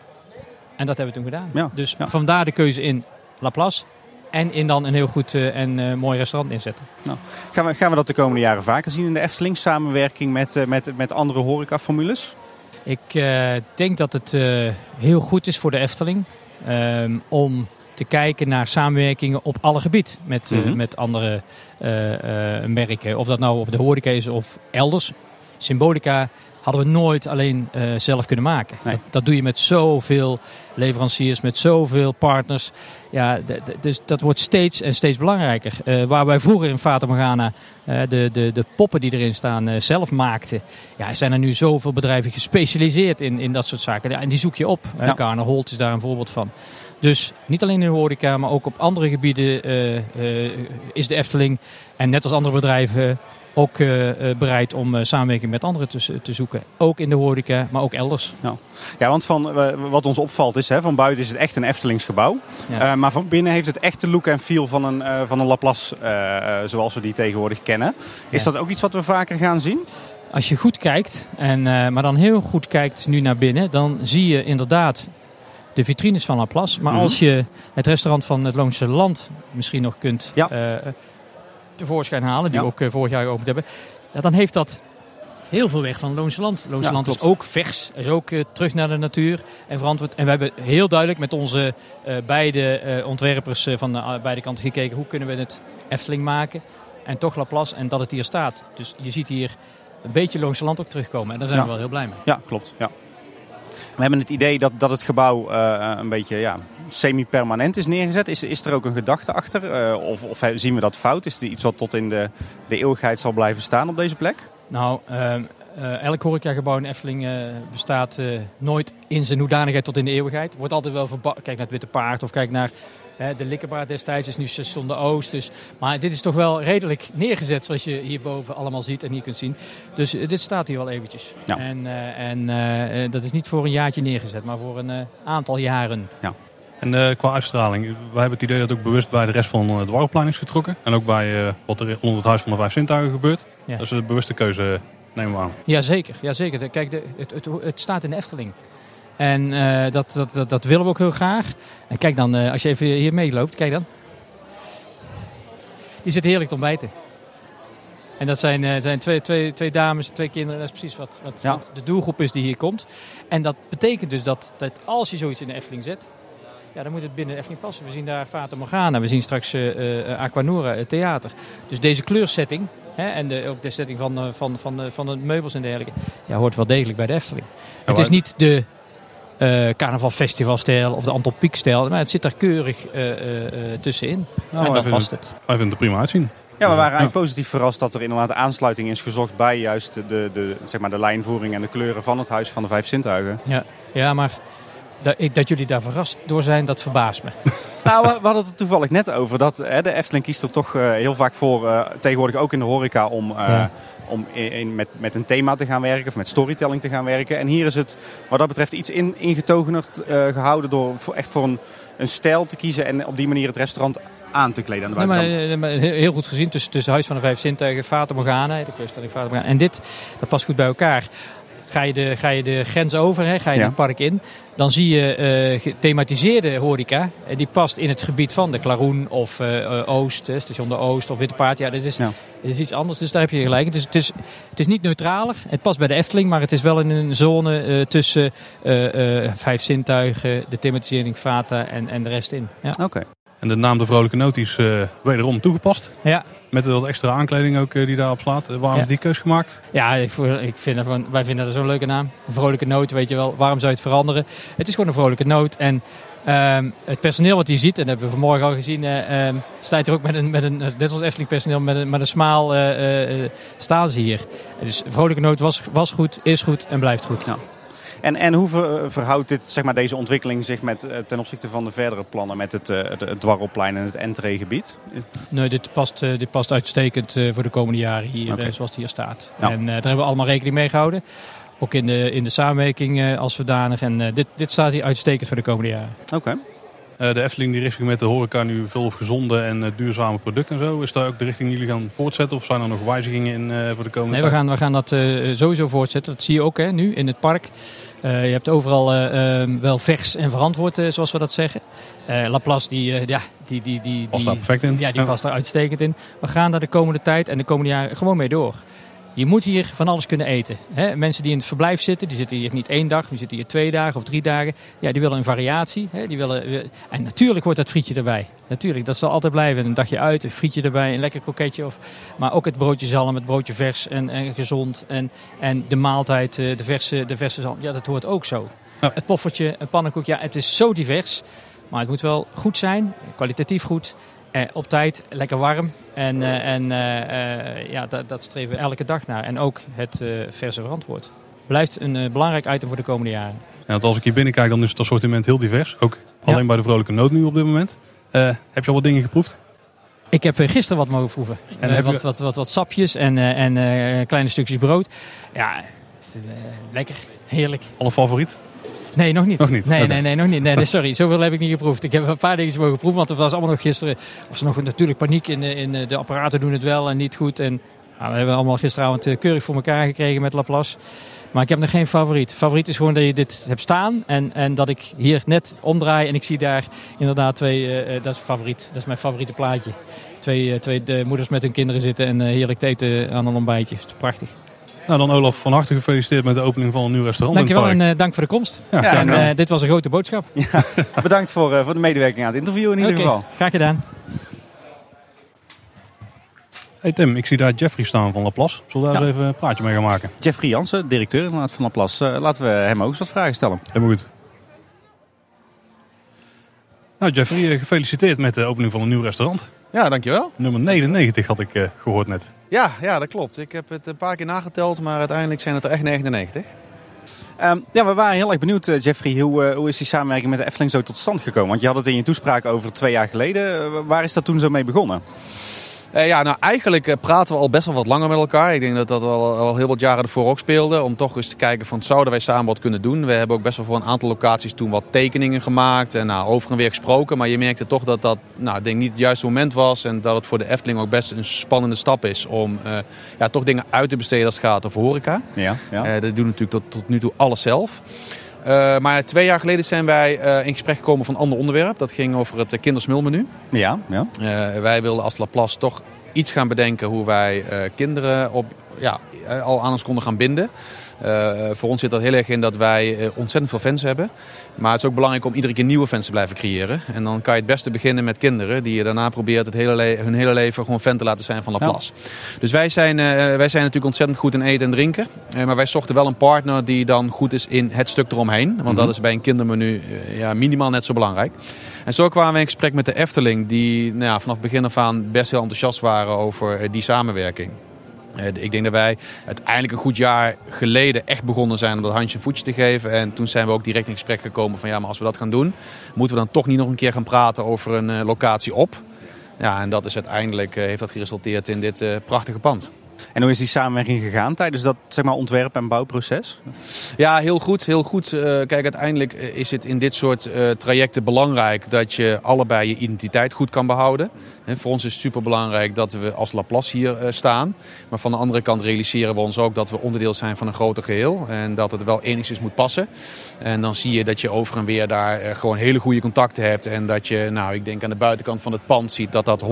En dat hebben we toen gedaan. Ja, dus ja. vandaar de keuze in Laplace. En in dan een heel goed uh, en uh, mooi restaurant inzetten. Nou, gaan, we, gaan we dat de komende jaren vaker zien in de Efteling? Samenwerking met, uh, met, met andere horecaformules? Ik denk dat het heel goed is voor de Efteling. Ehm, om te kijken naar samenwerkingen op alle gebied met, mm -hmm. met andere merken. Of dat nou op de horeca is of elders. Symbolica hadden we nooit alleen uh, zelf kunnen maken. Nee. Dat, dat, doe je met zoveel leveranciers, met zoveel partners. Ja, dus dat wordt steeds en steeds belangrijker. Uh, waar wij vroeger in Fata Morgana uh, de, de, de poppen die erin staan zelf maakten. Ja, zijn er nu zoveel bedrijven gespecialiseerd in, in dat soort zaken. Ja, en die zoek je op. Ja. Karne Holt is daar een voorbeeld van. Dus niet alleen in de horeca, maar ook op andere gebieden is de Efteling. En net als andere bedrijven ook bereid om samenwerking met anderen te, te, zoeken. Ook in de horeca, maar ook elders. Nou. Ja, want van, wat ons opvalt is, hè, van buiten is het echt een Eftelingsgebouw. maar van binnen heeft het echt de look en feel van een, van een Laplace zoals we die tegenwoordig kennen. Is dat ook iets wat we vaker gaan zien? Als je goed kijkt, en, maar dan heel goed kijkt nu naar binnen, dan zie je inderdaad de vitrines van Laplace. Maar mhm. als je het restaurant van het Loonse Land misschien nog kunt ja. uh, tevoorschijn halen, die we ook uh, vorig jaar geopend hebben, ja, dan heeft dat heel veel weg van Loonse Land. Loonse Land is ook vers, is ook uh, terug naar de natuur en verantwoord. En we hebben heel duidelijk met onze beide ontwerpers van de, beide kanten gekeken hoe kunnen we het Efteling maken en toch Laplace en dat het hier staat. Dus je ziet hier een beetje Loonse Land ook terugkomen en daar zijn we wel heel blij mee. Ja, klopt. Ja. We hebben het idee dat, dat het gebouw uh, een beetje ja, semi-permanent is neergezet. Is, is er ook een gedachte achter? Uh, of, of zien we dat fout? Is het iets wat tot in de, de eeuwigheid zal blijven staan op deze plek? Nou, uh, elk horecagebouw in Efteling bestaat nooit in zijn hoedanigheid tot in de eeuwigheid. Wordt altijd wel verbouwd. Kijk naar het Witte Paard of kijk naar de Likkerbaard destijds is nu Station de Oost. Dus, maar dit is toch wel redelijk neergezet zoals je hierboven allemaal ziet en hier kunt zien. Dus eh, dit staat hier wel eventjes. Ja. En, uh, en uh, dat is niet voor een jaartje neergezet, maar voor een aantal jaren. Ja. En qua uitstraling, wij hebben het idee dat ook bewust bij de rest van het Dwarrelplein is getrokken. En ook bij wat er onder het Huis van de Vijf Zintuigen gebeurt. Ja. Dat is een bewuste keuze, nemen we aan. Jazeker, jazeker. Kijk, de, het, het, het staat in de Efteling. En uh, dat, dat, dat, dat, willen we ook heel graag. En kijk dan, uh, als je even hier meeloopt, kijk dan. Die zit heerlijk te ontbijten. En dat zijn, uh, zijn twee, twee, twee dames, twee kinderen. Dat is precies wat, wat, ja. wat, de doelgroep is die hier komt. En dat betekent dus dat, dat als je zoiets in de Efteling zet... Ja, dan moet het binnen de Efteling passen. We zien daar Fata Morgana, we zien straks Aquanura, het theater. Dus deze kleursetting hè, en de, ook de setting van, van, van, van de meubels en dergelijke... Ja, hoort wel degelijk bij de Efteling. het is niet de uh, carnavalfestivalstijl of de Anton Pieck-stijl. Maar het zit daar keurig uh, uh, tussenin. Nou, en dat past het. Wij vinden het prima uitzien. Ja, we waren eigenlijk positief verrast dat er inderdaad aansluiting is gezocht bij juist de, de, zeg maar de lijnvoering en de kleuren van het Huis van de Vijf Zintuigen. Ja, ja maar dat, dat jullie daar verrast door zijn, dat verbaast me. (laughs) Nou, we, hadden het er toevallig net over dat hè, de Efteling kiest er toch heel vaak voor, tegenwoordig ook in de horeca, om om in, met, met een thema te gaan werken of met storytelling te gaan werken. En hier is het wat dat betreft iets in, ingetogener gehouden door echt voor een, een stijl te kiezen en op die manier het restaurant aan te kleden aan de buitenkant. Nee, maar, heel goed gezien tussen, tussen Huis van de Vijf Zintuigen, Fata Morgana, de kleurstelling Fata Morgana. En dit, dat past goed bij elkaar. Ga je de, ga je de grens over, hè, ga je het park in, dan zie je uh, gethematiseerde horeca. Uh, die past in het gebied van de Klaroen of uh, Oost, station de Oost of Witte Paard. Ja, dat is, ja. is iets anders, dus daar heb je gelijk. Dus het is, het is niet neutraler. Het past bij de Efteling, maar het is wel in een zone tussen vijf zintuigen, de thematisering Fata en, en de rest in. Ja. Oké. En de naam De Vrolijke Noot is wederom toegepast. Ja, met wat extra aankleding ook eh, die daarop slaat. Eh, waarom is die keus gemaakt? Ja, ik, ik vind ervan, wij vinden dat zo'n leuke naam. Een vrolijke noot, weet je wel. Waarom zou je het veranderen? Het is gewoon een vrolijke noot. En um, het personeel wat je ziet, en dat hebben we vanmorgen al gezien, uh, um, staat er ook met een, met een, net zoals Efteling personeel, met een, met een smaal uh, uh, staan ze hier. Dus vrolijke noot was, was goed, is goed en blijft goed. Ja. En, en hoe verhoudt dit, zeg maar, deze ontwikkeling zich met, eh, ten opzichte van de verdere plannen met het, eh, het, het Dwarrelplein en het Entreegebied? Nee, dit past, eh, dit past uitstekend voor de komende jaren hier, zoals het hier staat. En daar hebben we allemaal rekening mee gehouden. Ook in de, in de samenwerking als zodanig. En dit, dit staat hier uitstekend voor de komende jaren. Oké. De Efteling die richt zich met de horeca nu veel op gezonde en uh, duurzame producten en zo. Is daar ook de richting die jullie gaan voortzetten of zijn er nog wijzigingen in uh, voor de komende nee, we gaan, we gaan dat sowieso voortzetten. Dat zie je ook hè, nu in het park. je hebt overal ehm, wel vers en verantwoord, zoals we dat zeggen. Laplace, die, ja, die, die, die, past daar perfect in. Ja, die past daar uitstekend in. We gaan daar de komende tijd en de komende jaren gewoon mee door. Je moet hier van alles kunnen eten. Hè? Mensen die in het verblijf zitten, die zitten hier niet één dag, die zitten hier twee dagen of drie dagen. Ja, die willen een variatie. Hè? Die willen, eh, en natuurlijk hoort dat frietje erbij. Natuurlijk, dat zal altijd blijven. Een dagje uit, een frietje erbij, een lekker kroketje. Of, maar ook het broodje zalm, het broodje vers en, en gezond. En, en de maaltijd, eh, de verse, de verse zalm. Ja, dat hoort ook zo. Het poffertje, een pannenkoek. Ja, het is zo divers. Maar het moet wel goed zijn, kwalitatief goed. Eh, op tijd, lekker warm. En, uh, en uh, ja, dat, dat, streven we elke dag naar. En ook het verse verantwoord. Blijft een belangrijk item voor de komende jaren. Ja, want als ik hier binnenkijk, dan is het assortiment heel divers. Ook alleen bij de Vrolijke Noot nu op dit moment. heb je al wat dingen geproefd? Ik heb gisteren wat mogen proeven. En wat, je- wat, wat, wat sapjes en, en kleine stukjes brood. Ja, lekker. Heerlijk. Alle favoriet? Nee, nog niet. Nog niet? Nee, Oké. nee, nee, nog niet. Nee, nee, (laughs) sorry, zoveel heb ik niet geproefd. Ik heb een paar dingen mogen proeven, want er was allemaal nog gisteren... was nog natuurlijk paniek in, de- in de- de apparaten doen het wel en niet goed. En nou, we hebben allemaal gisteravond eh, keurig voor elkaar gekregen met Laplace. Maar ik heb nog geen favoriet. Favoriet is gewoon dat je dit hebt staan en, en dat ik hier net omdraai en ik zie daar inderdaad twee... eh, eh, dat is favoriet. Dat is mijn favoriete plaatje. Twee, eh, twee de moeders met hun kinderen zitten en eh, heerlijk te eten aan een ontbijtje. Is prachtig. Nou, dan Olaf, van harte gefeliciteerd met de opening van een nieuw restaurant Dankjewel in het en eh, dank voor de komst. Ja, Ja, en eh, dit was een grote boodschap. (laughs) Bedankt voor, eh, voor de medewerking aan het interview in ieder Oké, geval. graag gedaan. Hey Tim, ik zie daar Jeffrey staan van Laplace. Zullen we daar Ja. eens even een praatje mee gaan maken? Jeffrey Jansen, directeur inderdaad van Laplace. Eh, laten we hem ook eens wat vragen stellen. Helemaal goed. Nou Jeffrey, gefeliciteerd met de opening van een nieuw restaurant. Ja, dankjewel. Nummer 99 had ik eh, gehoord net. Ja, ja, dat klopt. Ik heb het een paar keer nageteld, maar uiteindelijk zijn het er echt 99. Ehm, ja, we waren heel erg benieuwd, eh, Jeffrey. Hoe, eh, hoe is die samenwerking met de Efteling zo tot stand gekomen? Want je had het in je toespraak over twee jaar geleden. Eh, waar is dat toen zo mee begonnen? Eh, ja, nou eigenlijk eh, praten we al best wel wat langer met elkaar. Ik denk dat dat al, al heel wat jaren ervoor ook speelde. Om toch eens te kijken van zouden wij samen wat kunnen doen. We hebben ook best wel voor een aantal locaties toen wat tekeningen gemaakt. En nou, over en weer gesproken. Maar je merkte toch dat dat nou, denk niet het juiste moment was. En dat het voor de Efteling ook best een spannende stap is. Om eh, ja, toch dingen uit te besteden als het gaat over horeca. Ja, ja. Dat doen natuurlijk tot, tot nu toe alles zelf. Eh, maar twee jaar geleden zijn wij eh, in gesprek gekomen van een ander onderwerp. Dat ging over het eh, kindersmilmenu. ja, ja. Wij wilden als Laplace toch iets gaan bedenken hoe wij kinderen op, ja, al aan ons konden gaan binden. Eh, voor ons zit dat heel erg in dat wij eh, ontzettend veel fans hebben. Maar het is ook belangrijk om iedere keer nieuwe fans te blijven creëren. En dan kan je het beste beginnen met kinderen. Die je daarna probeert het hele le- hun hele leven gewoon fan te laten zijn van Laplace. Dus wij zijn, eh, wij zijn natuurlijk ontzettend goed in eten en drinken. Maar wij zochten wel een partner die dan goed is in het stuk eromheen. Want dat is bij een kindermenu ja, minimaal net zo belangrijk. En zo kwamen we in gesprek met de Efteling. Die nou ja, vanaf begin af aan best heel enthousiast waren over die samenwerking. Eh, Ik denk dat wij uiteindelijk een goed jaar geleden echt begonnen zijn om dat handje een voetje te geven. En toen zijn we ook direct in gesprek gekomen van ja, maar als we dat gaan doen, moeten we dan toch niet nog een keer gaan praten over een eh, locatie op. Ja, en dat is uiteindelijk, eh, heeft dat geresulteerd in dit prachtige pand. En hoe is die samenwerking gegaan tijdens dat zeg maar, ontwerp- en bouwproces? Ja, heel goed. Heel goed. Eh, kijk, uiteindelijk eh, is het in dit soort eh, trajecten belangrijk dat je allebei je identiteit goed kan behouden. Hè, voor ons is het super belangrijk dat we als Laplace hier staan. Maar van de andere kant realiseren we ons ook dat we onderdeel zijn van een groter geheel. En dat het wel enigszins moet passen. En dan zie je dat je over en weer daar gewoon hele goede contacten hebt. En dat je, nou, ik denk aan de buitenkant van het pand ziet dat dat 100% eh,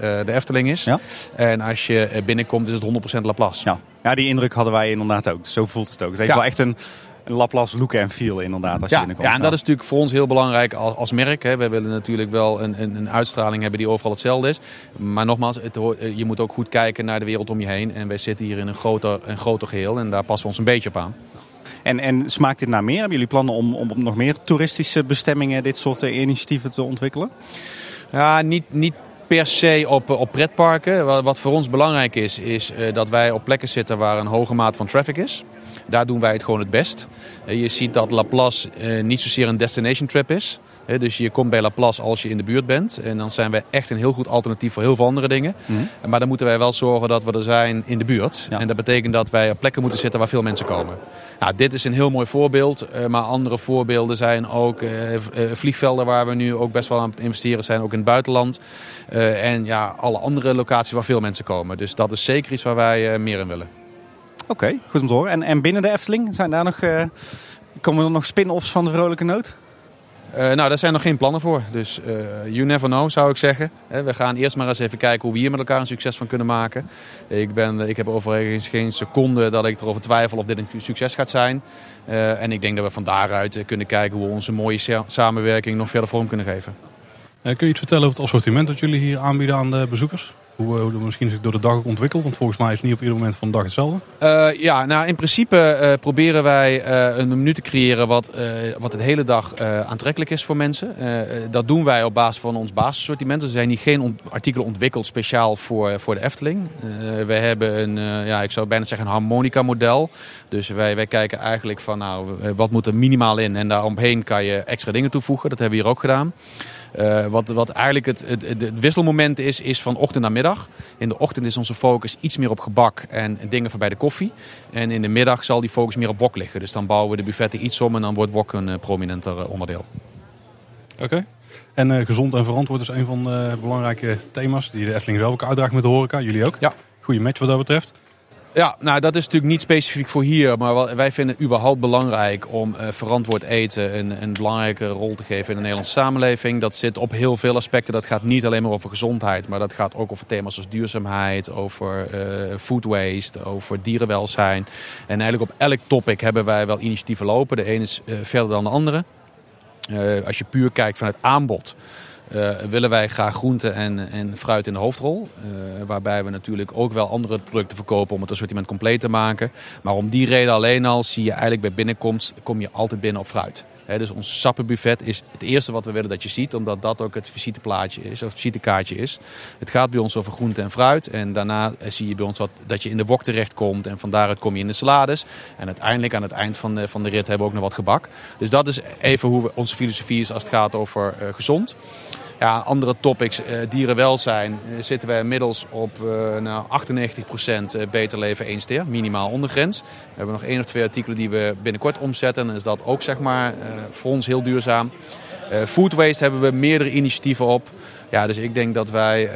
de Efteling is. Ja. En als je eh, binnenkomt is het 100% Laplace. Ja. ja, die indruk hadden wij inderdaad ook. Zo voelt het ook. Het heeft Ja. wel echt een, een Laplace look en feel inderdaad als je Ja, binnenkomt. ja, en dat is natuurlijk voor ons heel belangrijk als, als merk. Hè. We willen natuurlijk wel een, een, een uitstraling hebben die overal hetzelfde is. Maar nogmaals, het, eh, je moet ook goed kijken naar de wereld om je heen. En wij zitten hier in een groter, een groter geheel en daar passen we ons een beetje op aan. En, en smaakt dit naar meer? Hebben jullie plannen om, om op nog meer toeristische bestemmingen dit soort eh, initiatieven te ontwikkelen? Ja, niet, niet per se op, eh, op pretparken. Wat, voor ons belangrijk is, is eh, dat wij op plekken zitten waar een hoge maat van traffic is. Daar doen wij het gewoon het best. Eh, je ziet dat Laplace niet zozeer een destination trip is. Dus je komt bij Laplace als je in de buurt bent. En dan zijn wij echt een heel goed alternatief voor heel veel andere dingen. Maar dan moeten wij wel zorgen dat we er zijn in de buurt. Ja. En dat betekent dat wij op plekken moeten zitten waar veel mensen komen. Nou, dit is een heel mooi voorbeeld. eh, maar andere voorbeelden zijn ook eh, eh, vliegvelden waar we nu ook best wel aan het investeren zijn. Ook in het buitenland. En ja, alle andere locaties waar veel mensen komen. Dus dat is zeker iets waar wij meer in willen. Oké, goed om te horen. En, en binnen de Efteling, zijn daar nog, komen er nog spin-offs van de Vrolijke Noot? Eh, nou, daar zijn nog geen plannen voor. Dus eh, you never know, zou ik zeggen. We gaan eerst maar eens even kijken hoe we hier met elkaar een succes van kunnen maken. Ik, ben, ik heb overigens geen seconde dat ik erover twijfel of dit een succes gaat zijn. Eh, en ik denk dat we van daaruit kunnen kijken hoe we onze mooie sa- samenwerking nog verder vorm kunnen geven. Kun je iets vertellen over het assortiment dat jullie hier aanbieden aan de bezoekers? Hoe, eh, hoe misschien zich door de dag ook ontwikkelt? Want volgens mij is het niet op ieder moment van de dag hetzelfde. Eh, ja, nou in principe eh, proberen wij een menu te creëren wat, wat de hele dag aantrekkelijk is voor mensen. Dat doen wij op basis van ons basissortiment. Er zijn hier geen artikelen ontwikkeld speciaal voor, voor de Efteling. Wij hebben een, ja, ik zou bijna zeggen een harmonica model. Dus wij, wij kijken eigenlijk van nou, wat moet er minimaal in. En daaromheen kan je extra dingen toevoegen. Dat hebben we hier ook gedaan. Wat, wat eigenlijk het, het, het, wisselmoment is, is van ochtend naar middag. In de ochtend is onze focus iets meer op gebak en dingen voorbij de koffie. En in de middag zal die focus meer op wok liggen. Dus dan bouwen we de buffetten iets om en dan wordt wok een prominenter onderdeel. Oké. En uh, gezond en verantwoord is een van de belangrijke thema's die de Efteling zelf ook uitdraagt met de horeca. Jullie ook? Ja. Goede match wat dat betreft. Ja, nou dat is natuurlijk niet specifiek voor hier, maar wij vinden het überhaupt belangrijk om uh, verantwoord eten een, een, belangrijke rol te geven in de Nederlandse samenleving. Dat zit op heel veel aspecten. Dat gaat niet alleen maar over gezondheid, maar dat gaat ook over thema's als duurzaamheid, over uh, food waste, over dierenwelzijn. En eigenlijk op elk topic hebben wij wel initiatieven lopen. De ene is uh, verder dan de andere. als je puur kijkt van het aanbod. Uh, willen wij graag groente en, en fruit in de hoofdrol. Uh, waarbij we natuurlijk ook wel andere producten verkopen om het assortiment compleet te maken. Maar om die reden alleen al zie je eigenlijk bij binnenkomst kom je altijd binnen op fruit. He, dus ons sappenbuffet is het eerste wat we willen dat je ziet, omdat dat ook het visiteplaatje is, of visitekaartje is. Het gaat bij ons over groente en fruit. En daarna zie je bij ons wat, dat je in de wok terechtkomt. En van daaruit kom je in de salades. En uiteindelijk aan het eind van de, van de rit hebben we ook nog wat gebak. Dus dat is even hoe onze filosofie is als het gaat over uh, gezond. Ja, andere topics, uh, dierenwelzijn, uh, zitten wij inmiddels op uh, nou, 98% beter leven één ster, minimaal ondergrens. We hebben nog één of twee artikelen die we binnenkort omzetten. En is dat ook zeg maar, voor ons heel duurzaam. food waste hebben we meerdere initiatieven op. Ja, dus ik denk dat wij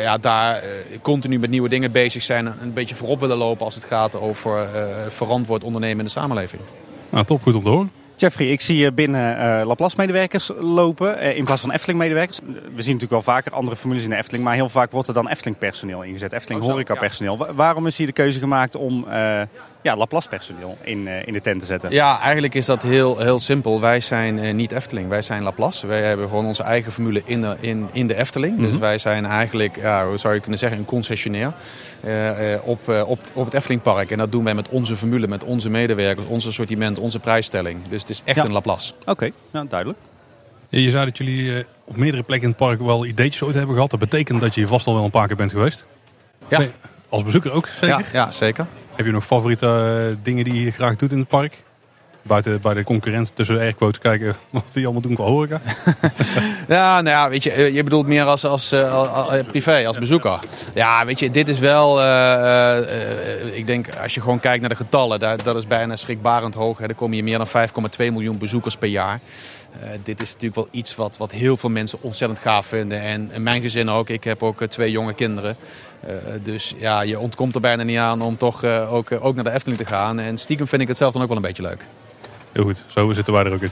ja, daar continu met nieuwe dingen bezig zijn. En een beetje voorop willen lopen als het gaat over verantwoord ondernemen in de samenleving. Nou, top, goed om horen. Jeffrey, ik zie je binnen uh, Laplace-medewerkers lopen uh, in plaats van Efteling-medewerkers. We zien natuurlijk wel vaker andere formules in de Efteling, maar heel vaak wordt er dan Efteling-personeel ingezet, Efteling-horeca-personeel. Ja. Waarom is hier de keuze gemaakt om uh, ja, Laplace-personeel in, in de tent te zetten? Ja, eigenlijk is dat heel, heel simpel. Wij zijn niet Efteling, wij zijn Laplace. Wij hebben gewoon onze eigen formule in de, in, in de Efteling. Mm -hmm. Dus wij zijn eigenlijk, ja, hoe zou je kunnen zeggen, een concessionair. Uh, op, uh, op, op het Eftelingpark. En dat doen wij met onze formule, met onze medewerkers, ons assortiment, onze prijsstelling. Dus het is echt ja. een Laplace. Oké, okay. nou, duidelijk. Je zei dat jullie uh, op meerdere plekken in het park wel ideetjes ooit hebben gehad. Dat betekent dat je vast al wel een paar keer bent geweest. Ja. Als bezoeker ook, zeker? Ja, ja, zeker. Heb je nog favoriete dingen die je graag doet in het park? Buiten bij de concurrent tussen airquotes kijken (laughs) wat die allemaal doen qua horeca. (laughs) ja, nou ja, weet je, je bedoelt meer als, als, uh, privé, als bezoeker. Ja, weet je, dit is wel, uh, uh, ik denk als je gewoon kijkt naar de getallen, dat, dat is bijna schrikbarend hoog. Hè. Er komen hier meer dan 5,2 miljoen bezoekers per jaar. Dit is natuurlijk wel iets wat, wat heel veel mensen ontzettend gaaf vinden. En in mijn gezin ook. Ik heb ook twee jonge kinderen. dus ja, je ontkomt er bijna niet aan om toch ook, ook naar de Efteling te gaan. En stiekem vind ik het zelf dan ook wel een beetje leuk. Heel goed, zo zitten wij er ook in.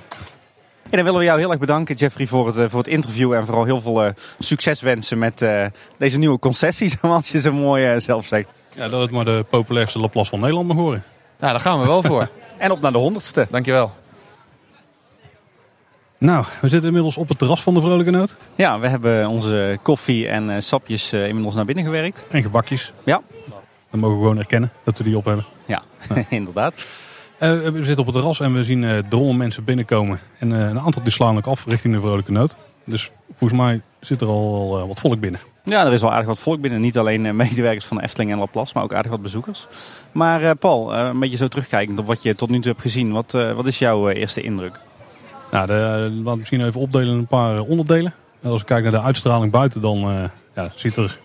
En dan willen we jou heel erg bedanken, Jeffrey, voor het, voor het interview. En vooral heel veel uh, succes wensen met uh, deze nieuwe concessies, (laughs) zoals je zo mooi uh, zelf zegt. Ja, dat het maar de populairste Laplace van Nederland mag horen. Nou, daar gaan we wel voor. (laughs) en op naar de honderdste. Dankjewel. Nou, we zitten inmiddels op het terras van de Vrolijke Noot. Ja, we hebben onze koffie en sapjes inmiddels naar binnen gewerkt. En gebakjes. Ja. Dan mogen we gewoon erkennen dat we die op hebben. Ja, (laughs) nou. inderdaad. Uh, we zitten op het terras en we zien uh, drommen mensen binnenkomen. En uh, een aantal die slaan ook af richting de Vrolijke Noot. Dus volgens mij zit er al wat volk binnen. Ja, er is wel aardig wat volk binnen. Niet alleen medewerkers van Efteling en Laplace, maar ook aardig wat bezoekers. Maar Paul, een beetje zo terugkijkend op wat je tot nu toe hebt gezien. Wat, wat is jouw eerste indruk? Nou, de, laten we misschien even opdelen in een paar onderdelen. Als ik kijk naar de uitstraling buiten, dan ja, ziet er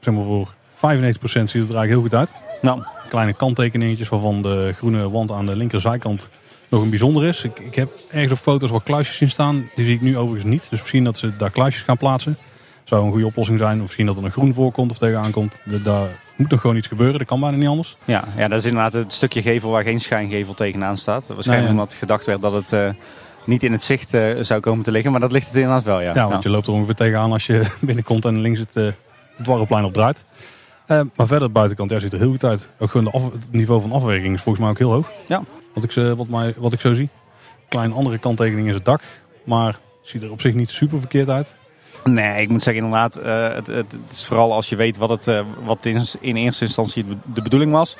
zeg maar voor 95% ziet het er eigenlijk heel goed uit. Nou. Kleine kanttekeningetjes waarvan de groene wand aan de linkerzijkant nog een bijzonder is. Ik, ik heb ergens op foto's wat kluisjes zien staan. Die zie ik nu overigens niet. Dus misschien dat ze daar kluisjes gaan plaatsen. Zou een goede oplossing zijn. Of misschien dat er een groen voorkomt of tegenaan komt. De, daar moet nog gewoon iets gebeuren. Dat kan bijna niet anders. Ja, ja, dat is inderdaad het stukje gevel waar geen schijngevel tegenaan staat. Waarschijnlijk omdat gedacht werd dat het uh, niet in het zicht uh, zou komen te liggen. Maar dat ligt het inderdaad wel, ja. Ja, want nou. je loopt er ongeveer tegenaan als je (laughs) binnenkomt en links het uh, dwarrelplein op draait. Uh, maar verder, de buitenkant, ja, ziet er heel goed uit. Ook gewoon de af, het niveau van afwerking is volgens mij ook heel hoog. Ja. Wat ik, wat, mij, wat ik zo zie. Klein andere kanttekening is het dak. Maar ziet er op zich niet super verkeerd uit. Nee, ik moet zeggen inderdaad, uh, het, het, is vooral als je weet wat, het, uh, wat in, in, eerste instantie de bedoeling was.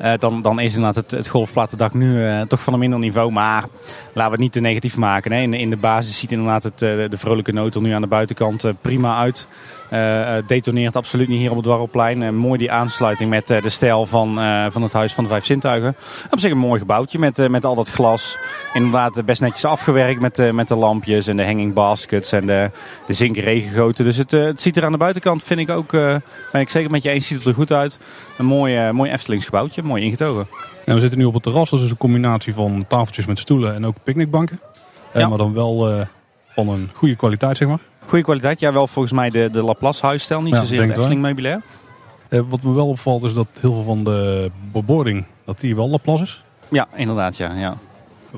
Uh, dan, dan is inderdaad het, het golfplatendak nu toch van een minder niveau. Maar laten we het niet te negatief maken. Hè. In, in de basis ziet inderdaad het, de vrolijke noot nu aan de buitenkant prima uit. Uh, detoneert absoluut niet hier op het Dwarrelplein. Uh, mooi die aansluiting met de stijl van, van het Huis van de Vijf Zintuigen. Op zich een mooi gebouwtje met, met al dat glas. Inderdaad best netjes afgewerkt met, met de lampjes en de hanging baskets en de, de zinken regengoten. Dus het, het ziet er aan de buitenkant, vind ik ook, ben ik zeker met je eens, ziet het er goed uit. Een mooi, mooi Eftelings gebouwtje, mooi ingetogen. We zitten nu op het terras, dat is een combinatie van tafeltjes met stoelen en ook picknickbanken. Ja. Maar dan wel van een goede kwaliteit, zeg maar. Goede kwaliteit. Ja, wel volgens mij de, de Laplace huisstijl, niet zozeer het Efteling meubilair. Eh, wat me wel opvalt is dat heel veel van de bebording, dat die wel Laplace is. Ja, inderdaad, ja. ja.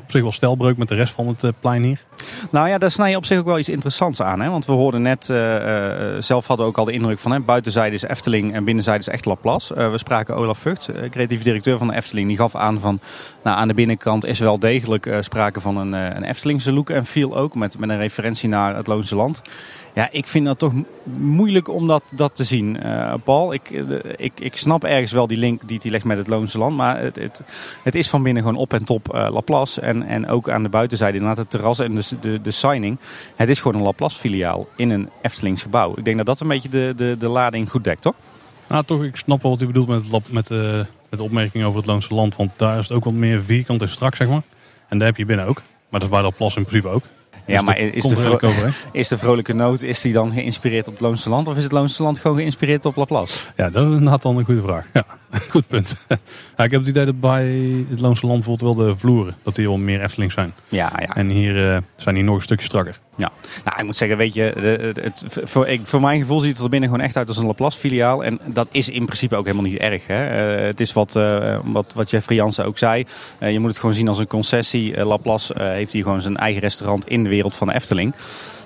Op zich wel stelbreuk met de rest van het uh, plein hier. Nou ja, daar snij je op zich ook wel iets interessants aan. Hè? Want we hoorden net, uh, zelf hadden we ook al de indruk van... Hè, buitenzijde is Efteling en binnenzijde is echt Laplace. Uh, we spraken Olaf Vught, creatief directeur van de Efteling. Die gaf aan van, nou, aan de binnenkant is wel degelijk sprake van een, een Eftelingse look en feel ook. Met, met een referentie naar het Loonse Land. Ja, ik vind dat toch moeilijk om dat, dat te zien, uh, Paul. Ik, uh, ik, ik snap ergens wel die link die hij legt met het Loonse Land. Maar het, het, het is van binnen gewoon op en top uh, Laplace. En, en ook aan de buitenzijde, inderdaad het terras en de, de, de signing. Het is gewoon een Laplace filiaal in een Eftelings gebouw. Ik denk dat dat een beetje de, de, de lading goed dekt, toch? Nou, toch, ik snap wel wat u bedoelt met, met, met de opmerking over het Loonse Land. Want daar is het ook wat meer vierkant en strak, zeg maar. En daar heb je binnen ook. Maar dat is bij Laplace in principe ook. Ja, maar is de, is de vrolijke noot is die dan geïnspireerd op het Loonse Land? Of is het Loonse Land gewoon geïnspireerd op Laplace? Ja, dat is inderdaad dan een goede vraag. Ja, (laughs) goed punt. Ja, ik heb het idee dat bij het Loonse Land bijvoorbeeld wel de vloeren, dat die wel meer Efteling zijn. Ja, ja. En hier uh, zijn die nog een stukje strakker. Ja, nou ik moet zeggen, weet je, het, het, voor, ik, voor mijn gevoel ziet het er binnen gewoon echt uit als een Laplace filiaal. En dat is in principe ook helemaal niet erg. Hè? Uh, het is wat, uh, wat, wat Jeffrey Jansen ook zei. Uh, je moet het gewoon zien als een concessie. Laplace heeft hier gewoon zijn eigen restaurant in de wereld van de Efteling.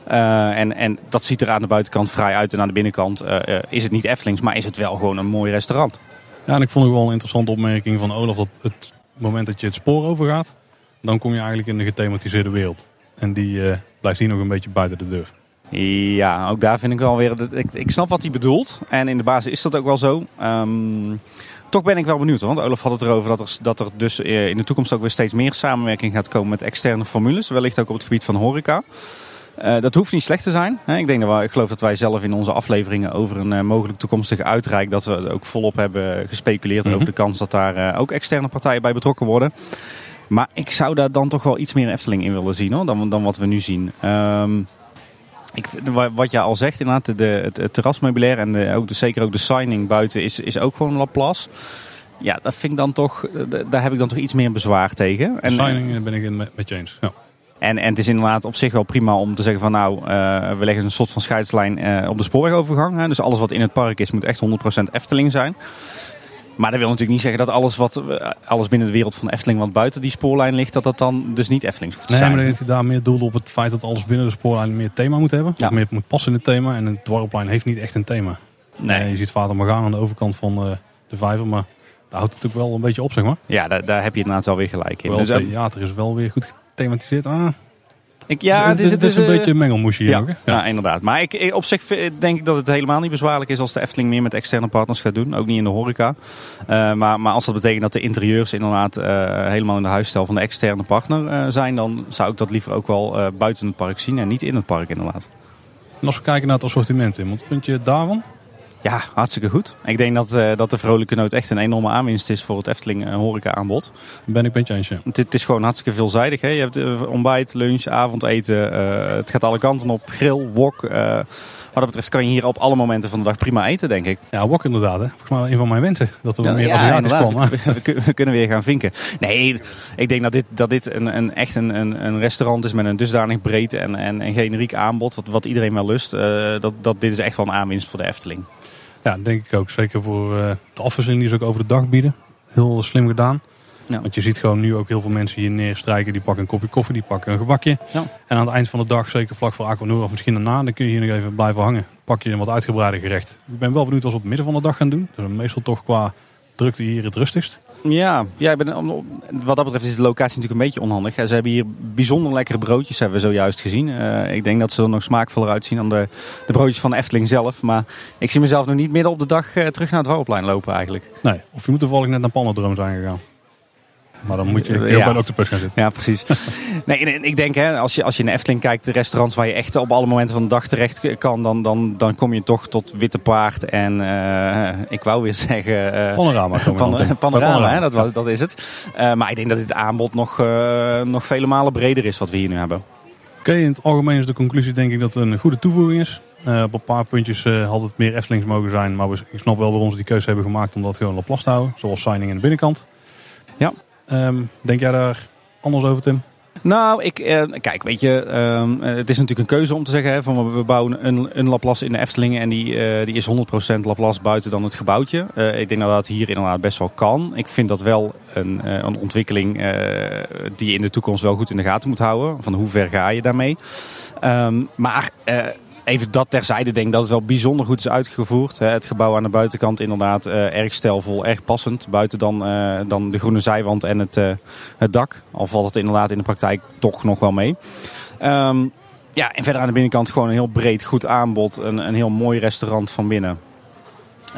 en, en dat ziet er aan de buitenkant vrij uit en aan de binnenkant is het niet Eftelings, maar is het wel gewoon een mooi restaurant. Ja, en ik vond ook wel een interessante opmerking van Olaf dat het moment dat je het spoor overgaat, dan kom je eigenlijk in de gethematiseerde wereld. En die blijft hier nog een beetje buiten de deur. Ja, ook daar vind ik wel weer. Dat, ik, ik snap wat hij bedoelt. En in de basis is dat ook wel zo. Um, toch ben ik wel benieuwd. Want Olaf had het erover dat er, dat er dus eh, in de toekomst ook weer steeds meer samenwerking gaat komen met externe formules. Wellicht ook op het gebied van horeca. Uh, dat hoeft niet slecht te zijn. Ik, denk dat we, ik geloof dat wij zelf in onze afleveringen over een uh, mogelijk toekomstige uitreik... dat we ook volop hebben gespeculeerd mm over de kans dat daar uh, ook externe partijen bij betrokken worden. Maar ik zou daar dan toch wel iets meer Efteling in willen zien hoor, dan, dan wat we nu zien. Um, ik, wat je al zegt, inderdaad, de, het, het terrasmeubilair en de, ook de, zeker ook de signing buiten is, is ook gewoon Laplace. Ja, dat vind ik dan toch, daar heb ik dan toch iets meer bezwaar tegen. En, signing eh, ben ik in met, met James. Ja. En, en het is inderdaad op zich wel prima om te zeggen van nou, uh, we leggen een soort van scheidslijn uh, op de spoorwegovergang. Hè. Dus alles wat in het park is moet echt 100% Efteling zijn. Maar dat wil natuurlijk niet zeggen dat alles, wat, alles binnen de wereld van Efteling wat buiten die spoorlijn ligt, dat dat dan dus niet Efteling hoeft te zijn. Nee, maar heeft hij daar meer doel op het feit dat alles binnen de spoorlijn meer thema moet hebben. Ja. Of meer moet passen in het thema. En het dwarrelplein heeft niet echt een thema. Nee. je ziet Vater Morgaan aan de overkant van uh, de vijver, maar daar houdt het natuurlijk wel een beetje op, zeg maar. Ja, daar, daar heb je inderdaad wel weer gelijk in. Wel, dus, het theater is wel weer goed gethematiseerd. Ah, ik, ja, het is, het is, een beetje een mengelmoesje hier ja, ook. Hè? Ja. inderdaad. Maar ik, op zich denk ik dat het helemaal niet bezwaarlijk is als de Efteling meer met externe partners gaat doen. Ook niet in de horeca. Uh, maar, maar als dat betekent dat de interieurs inderdaad uh, helemaal in de huisstijl van de externe partner uh, zijn, dan zou ik dat liever ook wel buiten het park zien en niet in het park inderdaad. En als we kijken naar het assortiment, wat vind je daarvan? Ja, hartstikke goed. Ik denk dat, uh, dat de Vrolijke Noot echt een enorme aanwinst is voor het Efteling uh, horeca aanbod. Ben ik met je eens, ja. Het, het, is gewoon hartstikke veelzijdig. Hè? Je hebt uh, ontbijt, lunch, avondeten. het gaat alle kanten op. Grill, wok. wat dat betreft kan je hier op alle momenten van de dag prima eten, denk ik. Ja, wok inderdaad. Hè? Volgens mij een van mijn wensen. Dat er ja, meer ja, Aziatisch kwam. We, we, kunnen weer gaan vinken. Nee, ik denk dat dit, dat dit een, een echt een, een, een restaurant is met een dusdanig breed en, en, en generiek aanbod. Wat, wat iedereen wel lust. dat, dat dit is echt wel een aanwinst voor de Efteling. Ja, denk ik ook. Zeker voor uh, de afwisseling die ze ook over de dag bieden. Heel slim gedaan. Ja. Want je ziet gewoon nu ook heel veel mensen hier neerstrijken. Die pakken een kopje koffie, die pakken een gebakje. Ja. En aan het eind van de dag, zeker vlak voor Aquanura of misschien daarna, dan kun je hier nog even blijven hangen. Pak je een wat uitgebreider gerecht. Ik ben wel benieuwd wat ze op het midden van de dag gaan doen. Dus meestal toch qua drukte hier het rustigst. Ja, ja ben, wat dat betreft is de locatie natuurlijk een beetje onhandig. Ze hebben hier bijzonder lekkere broodjes, hebben we zojuist gezien. Uh, ik denk dat ze er nog smaakvoller uitzien dan de, de broodjes van de Efteling zelf. Maar ik zie mezelf nog niet midden op de dag uh, terug naar het Warroplein lopen eigenlijk. Nee, of je moet toevallig net naar Pannendroom zijn gegaan. Maar dan moet je heel ja. bij de octopus gaan zitten. Ja, precies. (laughs) nee, ik denk, hè, als, je, als je in Efteling kijkt, de restaurants waar je echt op alle momenten van de dag terecht kan, dan, dan, dan kom je toch tot Witte Paard en uh, ik wou weer (laughs) zeggen... Uh, panorama. Pan (laughs) panorama, panorama, hè, dat, was, dat is het. Uh, maar ik denk dat dit aanbod nog, nog vele malen breder is wat we hier nu hebben. Oké, okay, in het algemeen is de conclusie denk ik dat het een goede toevoeging is. Uh, op een paar puntjes uh, had het meer Eftelings mogen zijn. Maar we, ik snap wel waarom ze die keuze hebben gemaakt om dat gewoon op plas te houden. Zoals signing in de binnenkant. Ja. Um, denk jij daar anders over, Tim? Nou, ik, eh, kijk, weet je, uh, het is natuurlijk een keuze om te zeggen hè, van we bouwen een, een Laplace in de Efteling en die, uh, die is 100% Laplace buiten dan het gebouwtje. Uh, ik denk dat dat hier inderdaad best wel kan. Ik vind dat wel een, een ontwikkeling die je in de toekomst wel goed in de gaten moet houden. Van hoe ver ga je daarmee? Um, maar even dat terzijde denk dat het wel bijzonder goed is uitgevoerd. Het gebouw aan de buitenkant inderdaad uh, erg stijlvol, erg passend. Buiten dan, uh, dan de groene zijwand en het, uh, het dak. Al valt het inderdaad in de praktijk toch nog wel mee. Um, ja, en verder aan de binnenkant gewoon een heel breed goed aanbod. Een, een heel mooi restaurant van binnen.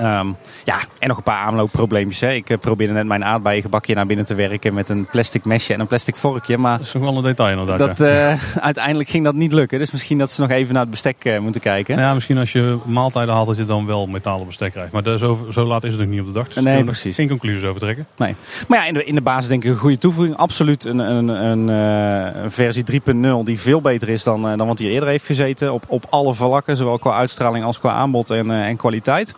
Um, ja, en nog een paar aanloopprobleempjes. Hè. Ik probeerde net mijn aardbeiengebakje naar binnen te werken met een plastic mesje en een plastic vorkje. Maar dat is nog wel een detail inderdaad. Dat, ja. uh, (laughs) uiteindelijk ging dat niet lukken. Dus misschien dat ze nog even naar het bestek uh, moeten kijken. Ja, misschien als je maaltijden haalt dat je dan wel metalen bestek krijgt. Maar de, zo, zo, laat is het nog niet op de dag. Dus nee, precies. Geen conclusies over trekken. Nee. Maar ja, in de, in de basis denk ik een goede toevoeging. Absoluut een, een, een, een versie 3.0 die veel beter is dan, dan wat hier eerder heeft gezeten. Op, op alle vlakken, zowel qua uitstraling als qua aanbod en, en kwaliteit.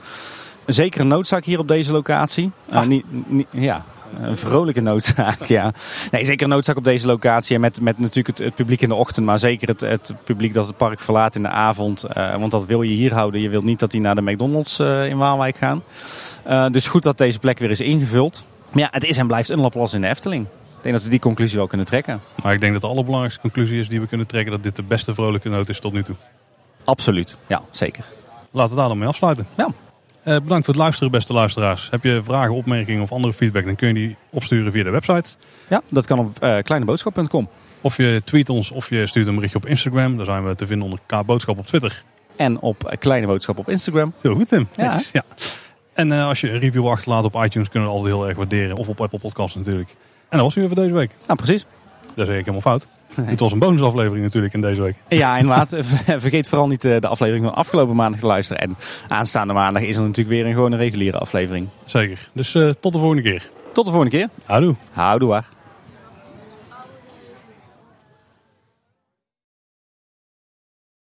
Zeker een noodzaak hier op deze locatie. Uh, niet, niet, ja, een vrolijke noodzaak, ja. Nee, zeker een noodzaak op deze locatie. En met, met natuurlijk het, het, publiek in de ochtend, maar zeker het, het publiek dat het park verlaat in de avond. Uh, want dat wil je hier houden. Je wilt niet dat die naar de McDonald's uh, in Waalwijk gaan. Uh, dus goed dat deze plek weer is ingevuld. Maar ja, het is en blijft een Laplace in de Efteling. Ik denk dat we die conclusie wel kunnen trekken. Maar ik denk dat de allerbelangrijkste conclusie is die we kunnen trekken... dat dit de beste vrolijke noot is tot nu toe. Absoluut, ja, zeker. Laten we daar dan mee afsluiten. Ja. Uh, bedankt voor het luisteren, beste luisteraars. Heb je vragen, opmerkingen of andere feedback, dan kun je die opsturen via de website. Ja, dat kan op uh, kleineboodschap.com. Of je tweet ons of je stuurt een berichtje op Instagram. Daar zijn we te vinden onder K-boodschap op Twitter. En op Kleine Boodschap op Instagram. Heel goed, Tim. Ja. ja. En als je een review achterlaat op iTunes, kunnen we altijd heel erg waarderen. Of op Apple Podcasts natuurlijk. En dat was het weer voor deze week. Ja, precies. Dat zeg ik helemaal fout. Het was een bonusaflevering natuurlijk in deze week. Ja, (laughs) inderdaad. Vergeet vooral niet de aflevering van afgelopen maandag te luisteren. En aanstaande maandag is er natuurlijk weer een gewone reguliere aflevering. Zeker. Dus uh, tot de volgende keer. Tot de volgende keer. Houdoe. Houdoe waar.